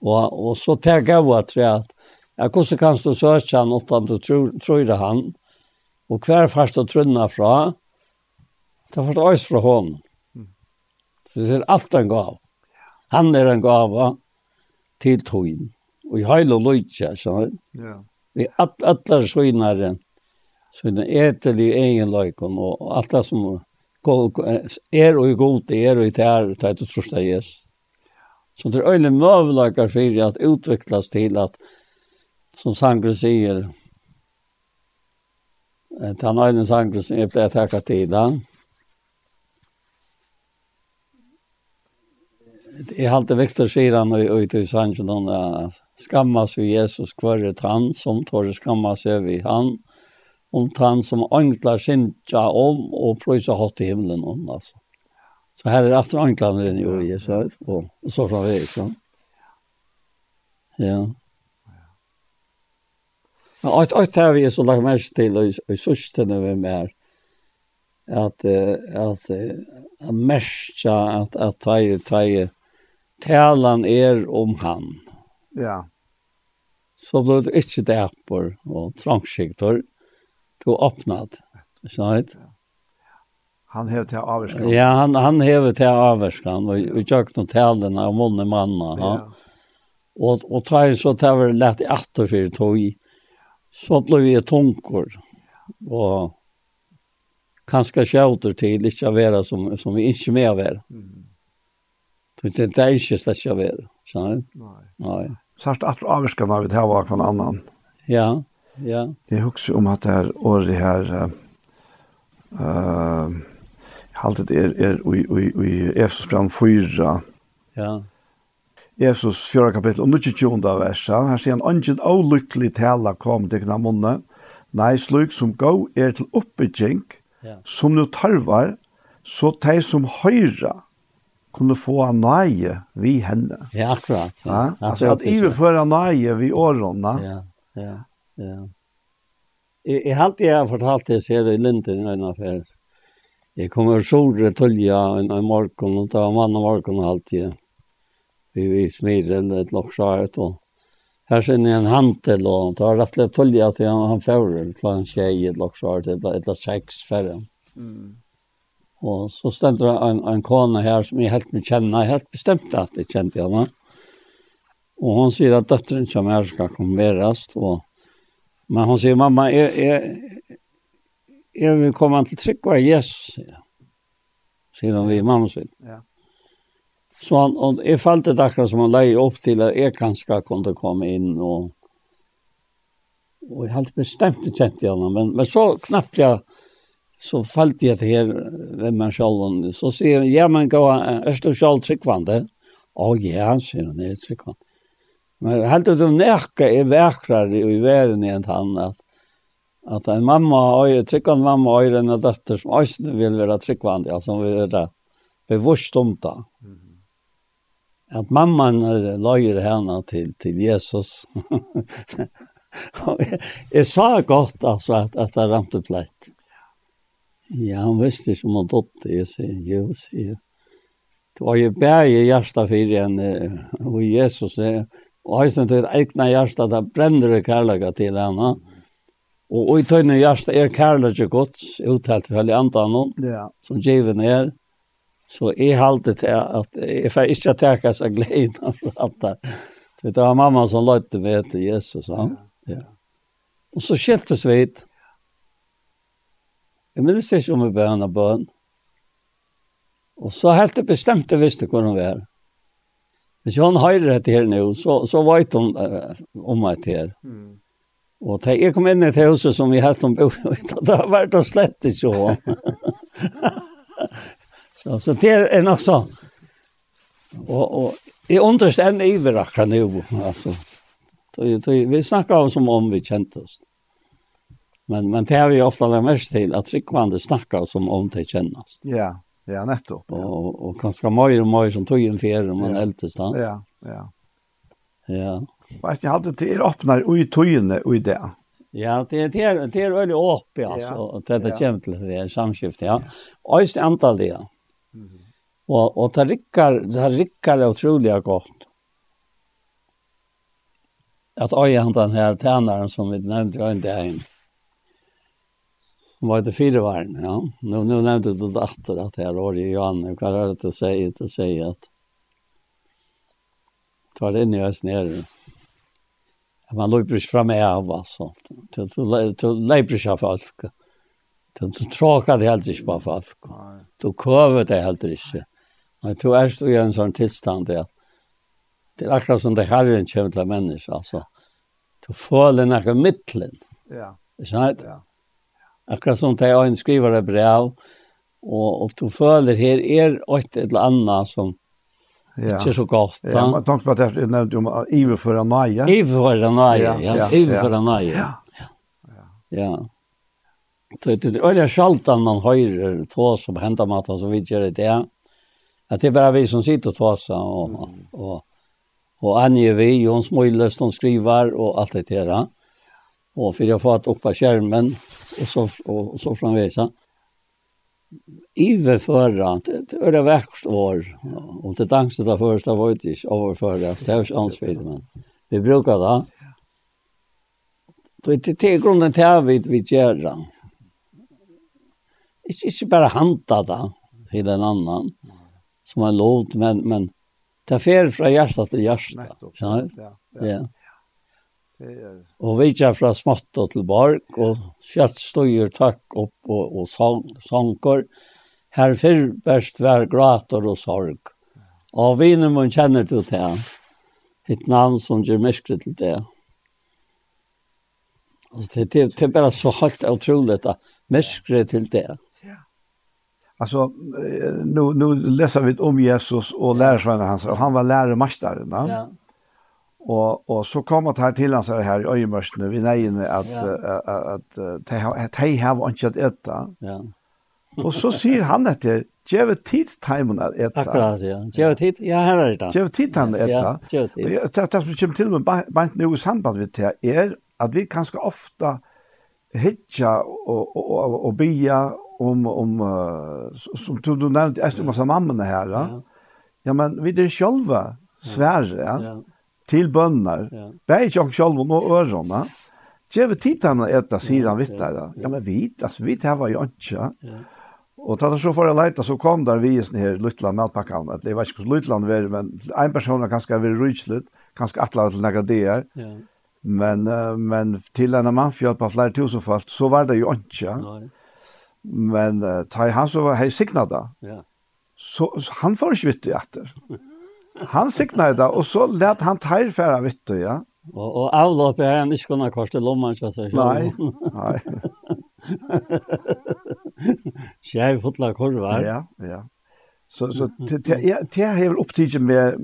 Og, og så tenker jeg at Ja, hvordan kan du søke han utan du tror han? Og hver fast du trunner fra, det får du også fra hånden. Så det er alt en gav. Han er en gav til tøyen. Og i heil og løytja, skjønner Ja. Vi at, atler Så søgnaren eter i egen løykon, og alt det som er og god, er og i tær, det er det trorsta jes. Så det er øyne møvelager for at utviklas til at som sangren sier, at han har en sangren som jeg ble takket til da. Jeg halte Victor sier han ut i sangren, skammas vi Jesus kvarret han, som tår skammas vi han, om han som ånglar sinja om og prøysa hatt i himmelen om, altså. Så här är det efter anklagaren i Jesus så, så fra vi, så. Ja. Men att att har vi så lagt mest till och sista när vi mer at at at mestja at at ta ta talan er om han. Ja. Så blev det ikke där og trangskiktor trångsiktor då öppnat. Så. Han hever til avvarskan. Ja, han, han hever til avvarskan, og vi tjøk noen talene av månne manna. Ja. Og, og tar så tar vi lett i atter for tog så blev vi tunkor. Og kanskje skjauter til ikke å være som, som vi inte med var. Mm. Det det är inte ens släcka av er. Nei. Nej. Särskilt att avskan av det här var kvann annan. Ja, ja. Jeg husker om at det er året her, uh, uh, haltet er, er i, i, i Efsosbrand 4 ja. Jesus 4 kapittel og 22. versa. Her sier han, «Ongen avlykkelig tala kom til kna munne, nei slik som gå er til oppbygging, ja. som nu tarvar, så de som høyra kunne få nøye vi henne. Ja, akkurat. Ja. ja? Altså at iverføra nøye vi årene. Ja, ja, ja. Jeg, jeg har alltid fortalt det ser i Linden i en affær. Jeg kommer sore tølja en morgen, og det var mann og morgen alltid vi vi smiren ett lockskart og här sen en hantel och tar og slett tolja til han han får till en tjej ett lockskart et eller sex færre. Mm. Och så det en en kone här som jag helt mig känna helt bestämt att det kände jag va. Och hon säger att dottern som är ska konveras och men hon säger mamma är är är vi kommer till trygg och Jesus. sier hun vi mamma så. Ja. Så han, og jeg falt det akkurat som han leie opp til at jeg kanskje kunne komme inn og og jeg hadde bestemt det kjent igjen, men, men så knappt jeg, så falt jeg til her ved meg selv, så sier han, ja, men gå, er du selv tryggvande? Å, ja, sier han, er tryggvande. Men helt ut om nekka er vekrare i verden enn han, at, at en mamma, og en tryggvande mamma, og en døtter som også vil være tryggvande, altså vil være bevusst om det at mamman løyer henne til, til Jesus. jeg, sa godt altså, at, at det ramte plätt. Ja, han visste ikke om han dotter, jeg sier, jo, sier. Det var jo bæge hjertet for en, og Jesus er, og jeg heisen til egna hjertet, det brenner det kærlighet til henne. Og i tøyne hjertet er kærlighet gods, uttalt for hele andre noen, ja. som given er. Så jeg halte til at jeg får ikke takke seg gleden av alt det. Det var mamma som løyte meg til Jesus. Ja. Ja. Og så skjeltes vi hit. Jeg minnes ikke om vi ble henne bøn. Og så helt det bestemte visste hvor hun var. Hvis hun hører dette her nå, så, så vet hun uh, om meg til her. Mm. Og da jeg kom inn i det huset som vi helt om bo, det har vært og slett ikke hun. Så, så det er nok så. Og, og jeg undres enn iver akkurat nå, altså. då, då, vi snakker om som om vi kjente oss. Men, men det har vi ofta lagt mest til, at Rikvande snakker som om de kjenner oss. Ja, ja, nettopp. Ja. Og, og kanskje mer og mer som tog en fjerde, man ja. eldes da. Ja, ja. Ja. Fast jag hade till öppnar och i tojene och i det. Ja, det är det är det er veldig åpig, altså, alltså att det kommer til det samskiftet, ja. Öst antal det. Og, og det rikker, det rikker det utrolig godt. At øye han den her tjänaren som vi nevnte jag inte än. Som var det fire varm, ja. Nå, nå nevnte du det efter at här var i Johan. Hva er det til å si til å si at ta det inn i oss nere. Man løper ikke frem med av altså. Du løper ikke av folk. Du tråker det helt ikke på folk. Nej du køver det helt ikke. Men du er stå i en sånn tilstand det. at det er akkurat som det herren kommer til mennesker, altså. Du føler noe midtelen. Ja. Ikke sant? Ja. Akkurat som det er en skriver et brev, og, og du føler her er et eller annet som Ja. Ikke så godt. Ja, men tanken på at jeg nevnte om iverfører nøye. Iverfører nøye, ja. Iverfører nøye. Ja. Ja. Ja. Det är öliga sjaltan man höjer två som händer mat så vi gör det är. Att det är bara vi som sitter och tåsa och, och, och Anje vi, Jons Mojlöst, hon skriver och allt det där. Och för jag får att uppa skärmen och så, och, så framvisa. Ive förra, det är det värst år. Och det tanks det första var det inte överförra, det är ansvaret men vi brukar det. Det är grunden till att vi gör det Ikke, ikke bare hanta da til en annan, som er låt, men, men det er fer fra hjertet til hjertet. Skjønner du? Ja. ja. ja. Og vi er fra smått og til bark, og kjøtt støyer takk opp og, og sang, sanger. Her fyrr best vær grater og sorg. Og vi vinen man kjenner til det. Et navn som gjør myskre til det. Altså, det, det, det er bare så helt utrolig, myskre til det. Ja. Alltså nu nu läser vi om Jesus och lärsvänner hans och han var läromästaren va. Ja. Och och så kom att här till hans här i nu vi nej att att att te have on chat etta. Ja. Och så säger han att det tid timen at etta. Akkurat, ja. Gjev tid, ja, her er det. Gjev tid timen at etta. Ja, vi tid. Det som kommer til med beint noe samband vi till er at vi kanskje ofta hitja og, og, og, og bia om, om uh, som du, du nämnde, jag stod massa mammorna här. Ja. ja. ja, men vi är själva svära ja. ja. till bönnar. Ja. Bär jag själva och örona. Ge vi tittarna äta sidan vittare. Ja, men vi, alltså vi det var ju inte. Ja. Og tatt så for å leite, så kom der visen her, Lutland, matpakkan, at jeg vet ikke hvordan Lutland var, men en person har kanskje vært rydslut, kanskje atla til noen der, ja. men, uh, men til en mann fjall på flere tusen folk, så var det jo ikke. Nei. Men uh, ta han så var hei signa da. Ja. Så, så han får ikke vitt i etter. Han signa da, og så let han teir færa vitt i, ja. Og, og avlåp er han ikke kunne korset lommen, så seg. Nei, nei. Skjær fotla korvar. Ja, ja. Så, så det har vel opptidig med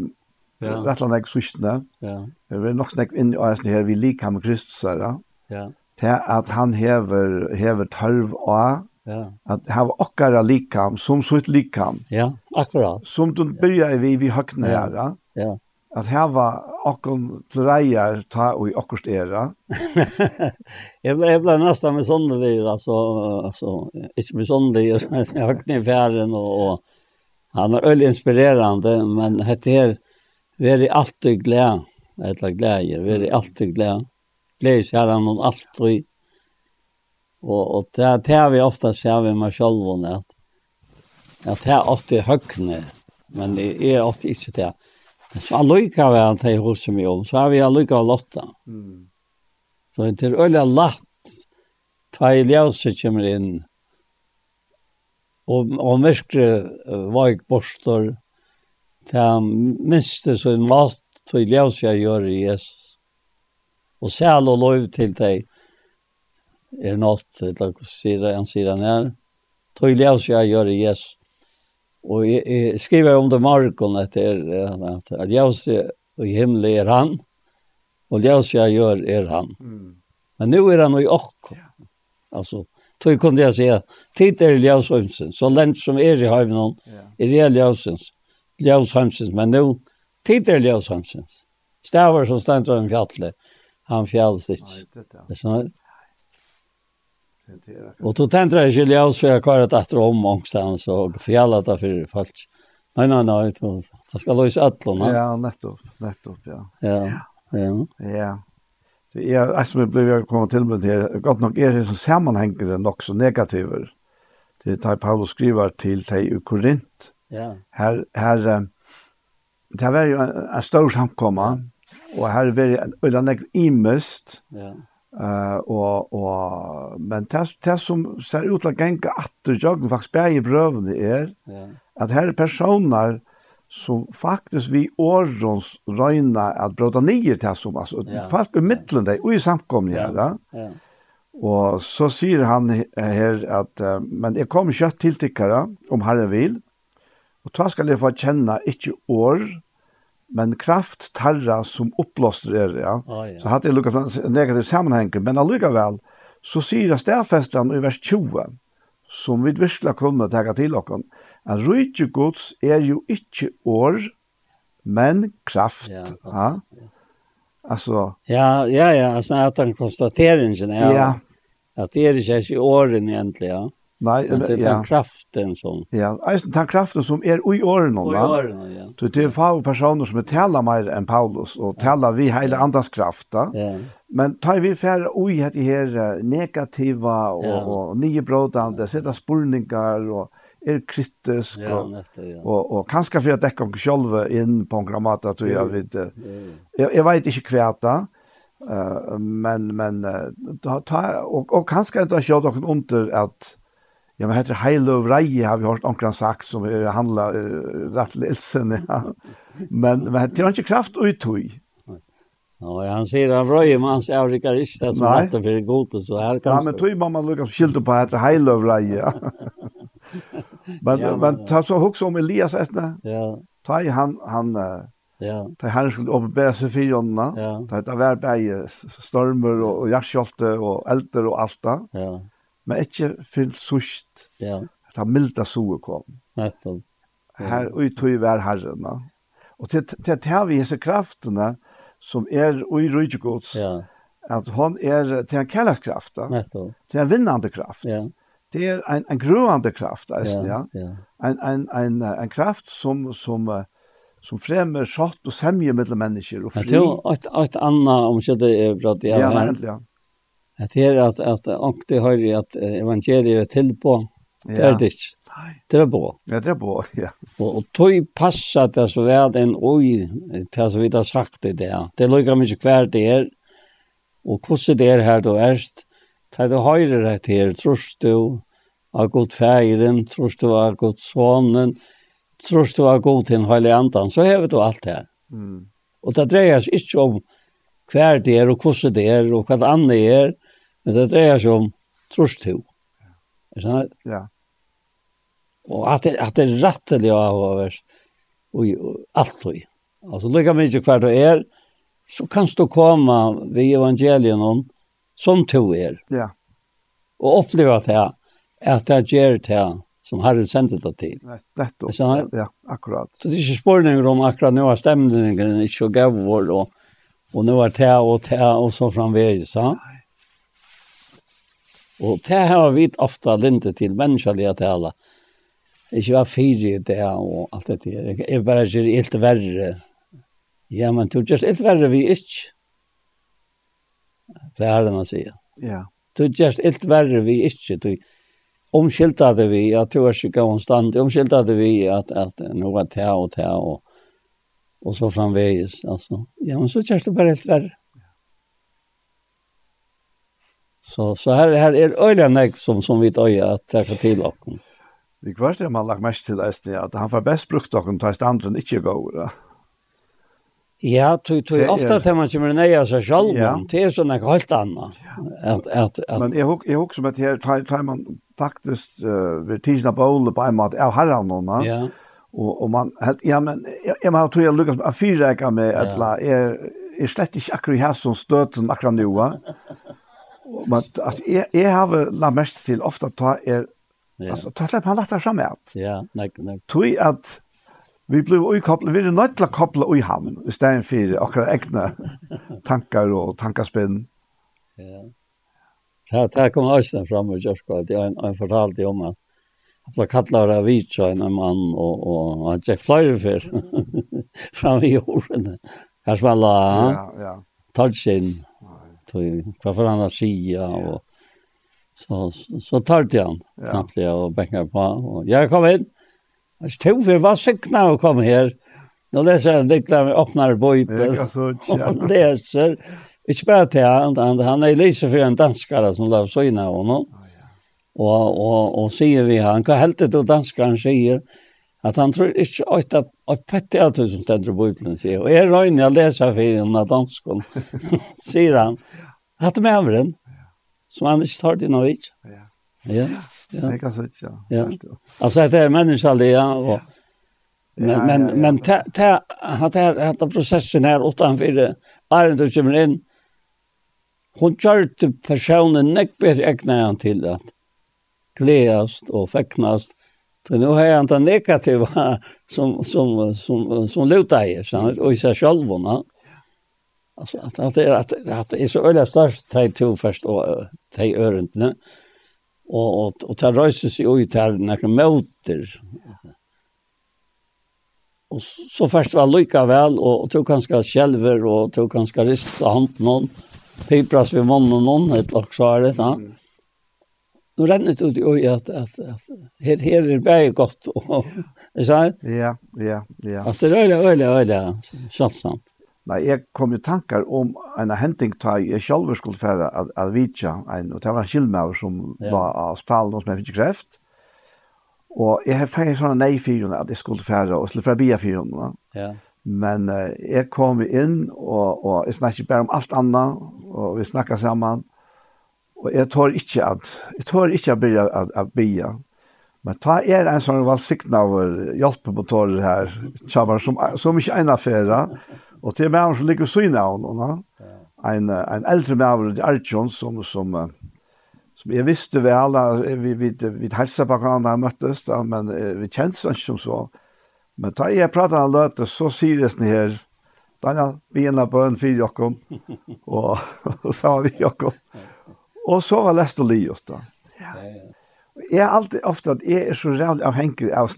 Ja. Rattlan ek sustna. Ja. Vi er nok nek inn i æsni her vi lika med Kristus her. Ja. Til at han hever, hever tørv og Ja. Att hava okkara likam som så ett likam. Ja, akkurat. Som du börjar vi vi hackna Ja. ja. Att hava var okkon träjar ta og i okkost era. jag blev jeg ble nästan med sånne där alltså alltså inte med sånne där jag hackna i färden och, og han er øyelig inspirerande men det här är alltid glede, eller glede, glädje, vi är alltid glede, glede, är han om Og, og det det har vi ofta ser vi med selv, at, at det er ofta högne men det er ofta ikke det. Men så alluika väl att det hos mig om så har vi alluika lotta. Mm. Så det er öliga latt, ta i ljuset kommer inn, og og myrkre vaik borster, ta minste så en mat til ljós jeg gjør i Jesus. Og sæl og lov til deg, er nått, eller hva sier han sier han her. Tøylig av seg jeg gjør det, yes. Og jeg, jeg skriver om det morgen etter at, at jeg ser i himmelen er han, og jeg ser jeg gjør er han. Mm. Men nu er han i åk. Ja. Altså, tøy kunne jeg si, tid er Ljaus Hømsen, så lent som er i heimen, er jeg Ljausens, Ljaus Hømsens, men nu, tid er Ljaus Hømsens. Stavar som stendt av en fjallet, han fjallet ikke. Ja, det er det. Och då tändra jag skulle jag for jeg kvar att etter om någonstans og fjällat det for folk. Nei, nei, nej, det skal løse allorna. Ja, nettopp, nettopp ja. Ja. Ja. Ja. Det er, jeg som er blevet kommet til med det godt nok er det så sammanhängande nok så negativt. Det er det Paulus skriver til deg i Korint. Ja. Her, här det var jo en, en stor samkomma og her var det en øyne imöst. Ja Uh, og, og, men det, det som ser ut til å genka atter joggen faktisk bare i brøvene er ja. at her er personer som faktisk vi årens røyna at brøta nye til som altså, ja. folk i middelen deg og i samkomne her yeah. yeah. og så sier han her at uh, men jeg kommer kjøtt til tikkere om herre vil og da skal jeg få kjenne ikke år men kraft tarra som upplåster er, ja. Ah, ja. Så hade det lukkat en negativ sammanhang, men allikevel, så sier det stedfesteren i vers 20, som vi virkelig kunne tega til dere, at rydde gods er jo ikke år, men kraft. Ja, ja. Altså, ja, ja, ja, altså, at han konstaterar ja, ja. At det er ikke ens i åren egentligen, ja. Nei, men det är den ja. kraften som... Ja, eisen den kraften som är i Og I åren, ja. Så det er få personer som är tala mer enn Paulus og taler vi hele ja. andras kraft. Ja. Men tar vi färre oj i det här negativa og, ja. og och nyebrådande, sätta spurningar og er kritisk ja, og, nettopp, ja. og, og kanskje for å dekke om själva inn på en grammat att jag vet ja. jeg, jeg vet inte kvärta uh, men men ta, ta og, og kanskje inte ha kört någon under at Ja, men heter Heil og Vrei, har vi hørt omkring sagt, som er handla uh, rett lilsen, ja. Men, men det er ikke kraft og uttøy. Ja, han sier han vrøy man hans avrika rista som etter for god, så her kan Ja, men tøy man lukka skilte på heter Heil og Vrei, ja. men, ja, men, ta så hukk om Elias etna. Ja. Ta i han, han, Ja. Ta han skulle oppbæra seg for jonna. Ja. Ta det var bæg stormer og, og og elter og alt. Ja men ikke fyllt sust. Ja. At han milda soe kom. Nettopp. Ja. Her uttøy vær herren. Og til, til at her vi hese kraftene som er ui rydgjegods, ja. at hon er til en kærlekskraft, til en vinnande kraft. Ja. Det er en, en grøvande kraft, eisen, ja. ja. En, en, en, en kraft som, som uh, som fremmer skott og semje mellom mennesker og fri. Jeg tror et, et annet, om ikke det er bra, det er ja, ja. At det er at, at ångte høyre at evangeliet er til på Det er det ikke. Det er bå. Ja, det er bra, ja. Og, og tog passa det så vel en oi til som vi har sagt det der. Det lukker mye hver det er. Og hvordan det er her du erst. Ta du høyre rett her, trus du av god feiren, trus du av god sonen, trus du av god til en høylig andan, så hever du alt her. Mm. Og det dreier seg ikke om hver det er, og hvordan det er, og hva det andre er, Men det dreier seg om trostro. Er sånn? Ja. Og at det, at det er rettelig av å være og alt og Altså, lykka mykje hver du er, så kan du komme ved evangelien om som du er. Ja. Og oppleve at det her, at det gjør det som Herren sendte det til. Nettopp, ja, akkurat. Så det er ikke spørninger om akkurat nå er stemningen ikke gav vår, og, og nå er det og det og så framvegis, sant? Nei. Og det har vi ofta lintet til menneskelige tala. Ikke var fire i det og alt det der. Jeg er bare ikke helt verre. Ja, men du gjør helt verre vi ikke. Det er det man sier. Ja. Du gjør helt verre vi ikke. Du omskiltade vi at du er ikke gav stand. Omskiltade vi at, at nå var det og det og, og så framvegis. Altså. Ja, men så gjør det bare helt verre. Så, så här, här är öjliga nägg som, som vi tar att tacka till oss. Vi kvart har man lagt mest til Esten, at han får best brukt okken til standren ikke går. Ja, ja tog, tog er... ofte til man kommer nøye seg selv, ja. det er sånn ikke helt annet. At, at, at... Men jeg husker som at her tar tar man faktisk uh, ved tisna bowl på en måte, jeg har han ja. og, og man, helt ja, men jeg må tro jeg lukkes med, jeg fyrreker med, ja. jeg er slett ikke akkurat her som støten akkurat nå, Men at jeg, jeg har la mest til ofte ta er, yeah. altså, ta slett man lagt fram fremme. Ja, nek, nek. Tui at vi blir uikoblet, vi er nødt til å koble ui ham, i stedet for akkurat egne tankar og tankaspinn. Ja. Det her kom Øystein fram og kjørskva, at jeg, jeg fortalte om at han ble kallet av Vitra, en mann, og, og han tjekk flere før, fram i jorden. Her spiller han, ja, ja. tar sin, och vad får han att säga och så så tar det han knappt det och bänkar på och jag kom in jag stod för vad sekna och kom här Nå leser jeg en dikter med så bøyper. Og leser. Ikke bare til han, han, han er leser for en danskare som la søgne av honom. Og, og, og sier vi han, hva heltet du danskaren sier? Att han tror ikke att det är pettig att det som ständer på Bibeln säger. Och jeg røyner jeg leser for en av danskene, sier han. Att de är den. Som han ikke tar till något. Ja. Ja. Ja. Det kan så ja. Ja. Alltså det är människa det ja. Och, men men men ta ta att det här processen här utan för det är inte som in hon kjørte personen nekk bedre egnet han til at gledast og feknast Så nu har han det negativa som, som, som, som lutar er, sant? och i sig själv. Va? Alltså, att, att, att, att det är så öliga störst de två först och de örentna. Och, och, och det röjser sig ut här några möter. Och så først var lykka vel, og, og tog kanskje skjelver, og tog kanskje rist av hånden noen, Pipras vid munnen någon, ett lock så är det. Sant? nu rennet ut i at, at, at her, her er bare godt. Og, er sant? Ja, ja, ja. At det er øyelig, øyelig, øyelig, sjansamt. Nei, jeg kom jo tankar om en henting ta jeg selv skulle fære at, at vitja en, og det var en kjellmauer som ja. var av hospitalen som jeg fikk kreft. Og jeg fikk fære sånne nei fyrene at jeg skulle fære, og skulle fære bia fyrene. Ja. Men uh, jeg kom inn, og, og jeg snakket bare om alt annet, og vi snakket sammen. Mm Og jeg tør ikke at, jeg tør ikke at begynne at, at bygge. Men ta er en sånn valgsikten av hjelpemotorer her, kjabber, som, som ikke er en affære, og til meg som ligger så inne av noen, en, en eldre med i Arjun, som, som, som jeg visste vel, vi, vi, vi helsa på hverandre han møttes, da, men vi kjente han som så. Men da jeg prater han løte, så sier jeg sånn her, Daniel, vi er på en fyr, Jokken, og, og så har vi dere. Og så var lest og li just da. Ja. Jeg er alltid ofte at jeg er så rævlig avhengig av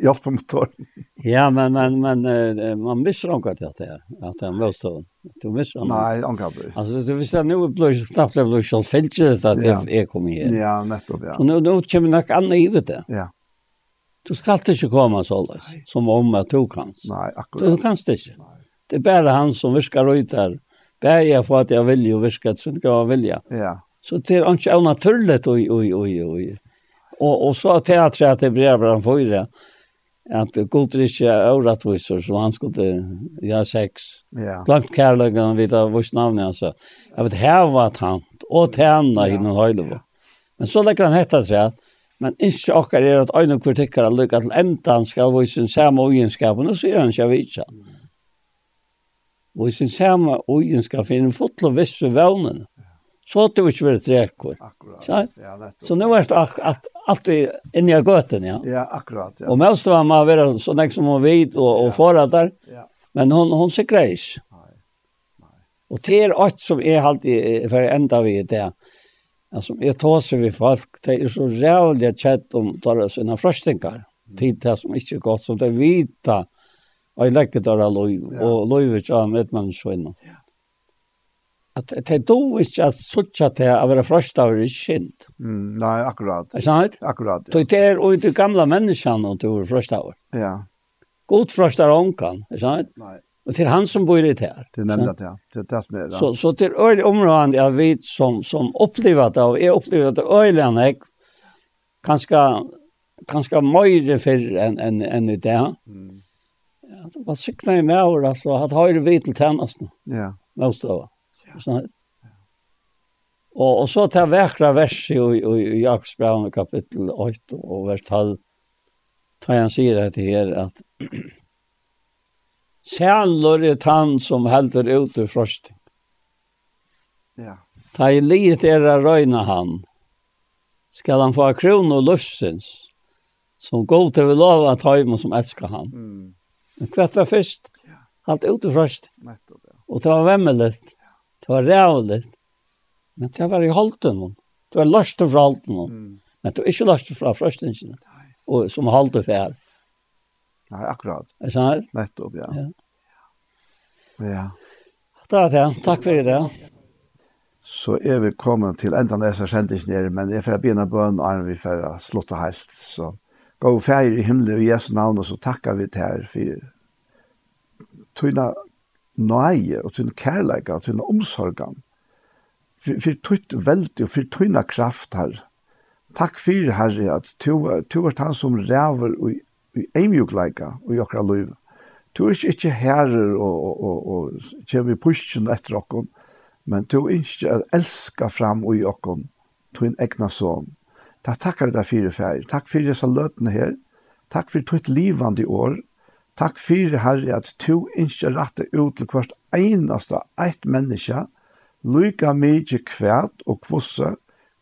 hjelp på motoren. ja, men, men, men uh, man misser anker til at det er, at det er møtstånd. Du misser anker. Nei, anker du. Altså, du visste at nå blir det snart det blir selv finnes det at jeg, jeg kommer her. Ja, nettopp, ja. Så nå, nå kommer nok annet i det. Ja. Du skal ikke komme så løs, som om at du kan. Nei, akkurat. Du kan ikke. Nei. Det er bare han som visker ut her. Bare jeg får at jeg vil jo og så at jeg vilje. Ja. Så det är inte av naturligt och och och och och och så teatret att det blir bara fyra att Guldrich Auratvisor som han skulle ja sex. Ja. Glömt kärleken vid av vårt namn alltså. Jag vet här var han och tärna i den höjden. Men så lägger han hetta träd. Men inte okkar er at øyne kvartikkar er lykka til endan skal vise samme ugenskapen, og sier han ikke vitsa. sin samme ugenskapen finner en fotlo visse vevnen så att det inte var träkor. Akkurat. Så, ja, så nu är det att alltid inne i göten, ja. Ja, akkurat. Ja. Och mest var man vara så nästan som man vet och, och förra där. Ja. Men hon, hon ser grejs. Och det är allt som är alltid för ända vid det. Alltså, jag tar sig vid folk. Det är så rävliga kött om tar sina fröstingar. Tid det som inte är gott, som det vita. Och jag lägger där lov. Och lov är så med människor. Ja at det er då ikke at suttja til å være frøstaver i kind. Mm, nei, akkurat. Er sant? Akkurat, ja. Det er jo de gamle menneskene til å være frøstaver. Ja. God frøstaver ånkan, er sant? Nei. Og til han som bor i det her. Det er nemlig at ja. Det er det som er det. Så, så til øyelig områden jeg vet som, som opplever det, og jeg opplever det øyelig enn jeg, kanskje, kanskje møyre før enn en, en i det. Mm. Ja, det var sikna i meg, altså, at høyre vi til tjenestene. Ja. Måste det Ja. Og, og så til vekra vers i, i, i Jakobs brev kapittel 8 og vers 12, tar han sier dette her at Sælor er tann som helder ut ur frosting. Ja. Ta i livet er a røyna han. Skal han få kron og lufsins, som god til vi lova at høyma som elskar han. Mm. Men kvart var først, ja. alt ut ur frosting. Nettopp, ja. Og det var vemmelig. Det var rævligt. Men det var i holden hon. Det var løst fra holden hon. Mm. Men det var ikke løst fra frøstingen. Og som holden fær. Nei, akkurat. Er det sant? Nettopp, ja. Ja. ja. Det var det. Takk for det. Så er vi kommet til enda når jeg kjent men jeg får begynne bøn, og vi får slutte helst. Så gå og feir i himmelen i Jesu navn, og så takker vi til her for tøyna nøye og sin kærleika og sin omsorgan. For tøyt veldig og for tøyna kraft her. Takk for herre at to er han som ræver og i eimjukleika og i okra liv. Du er ikke herrer og, og, og, og kommer i pushen etter okkom, men du er ikke er elska fram og i okkom, du er en egna sånn. Da takkar vi deg fire færger. Takk for disse løtene her. Takk for ditt livande år. Takk fyrir, Herre, at tu innskje rette ut til hvert einaste eit menneske, lyka mykje kvært og kvosse,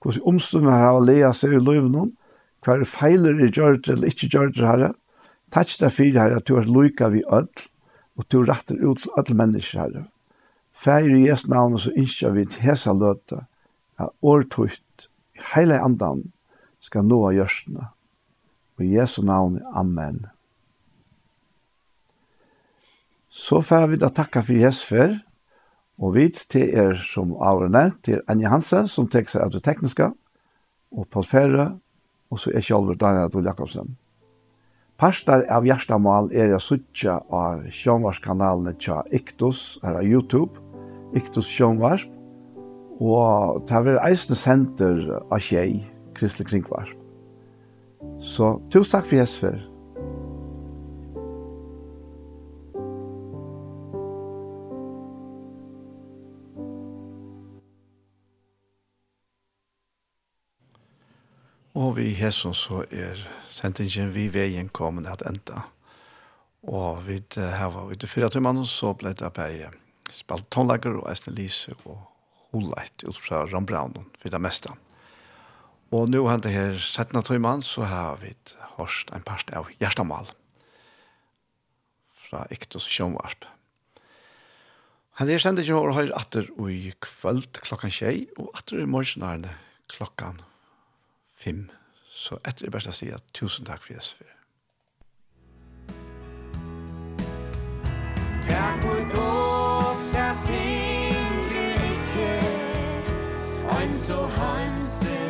hvordan omstående her har lea seg i løvnum, hver feiler i gjørt eller ikke gjørt, Herre. Takk deg fyrir, Herre, at du er lyka vi ødel, og du retter ut til alle mennesker, Herre. Fær i Jesu navn, så innskje vi til hesa løte, at årtugt, heile andan, skal nå av gjørstene. Og i Jesu navn, Amen. Så får vi da takka for Jesfer, og vi til er som averne, til Anja Hansen, som tek seg av det tekniske, og Paul Ferre, og så er Kjolver Daniel Adol Jakobsen. Parstar av Gjerstamal er jeg suttja av sjånvarskanalene tja Iktus, her av YouTube, Iktus sjånvarsp, og det er eisende senter av tjei, Kristelig Kringvarsp. Så tusen takk for Jesper. Og vi hesson så er sentingen vi veien kommet at enda. Og vi har var ute fyra timmene, så ble det bare spalt tonlager og Eisne Lise og hulleit ut fra Rambraunen for det meste. Og nå har det her 17 timmene, så har vi hørt en part av Gjerstamal fra Iktos Kjønvarp. Han er sendt ikke å høre atter i kvöld klokkan tjei, og atter i morgenarne klokkan fem. Så etter det beste å si at tusen takk for Jesu for. Takk for dog, der ting til ikke, ein så hansen.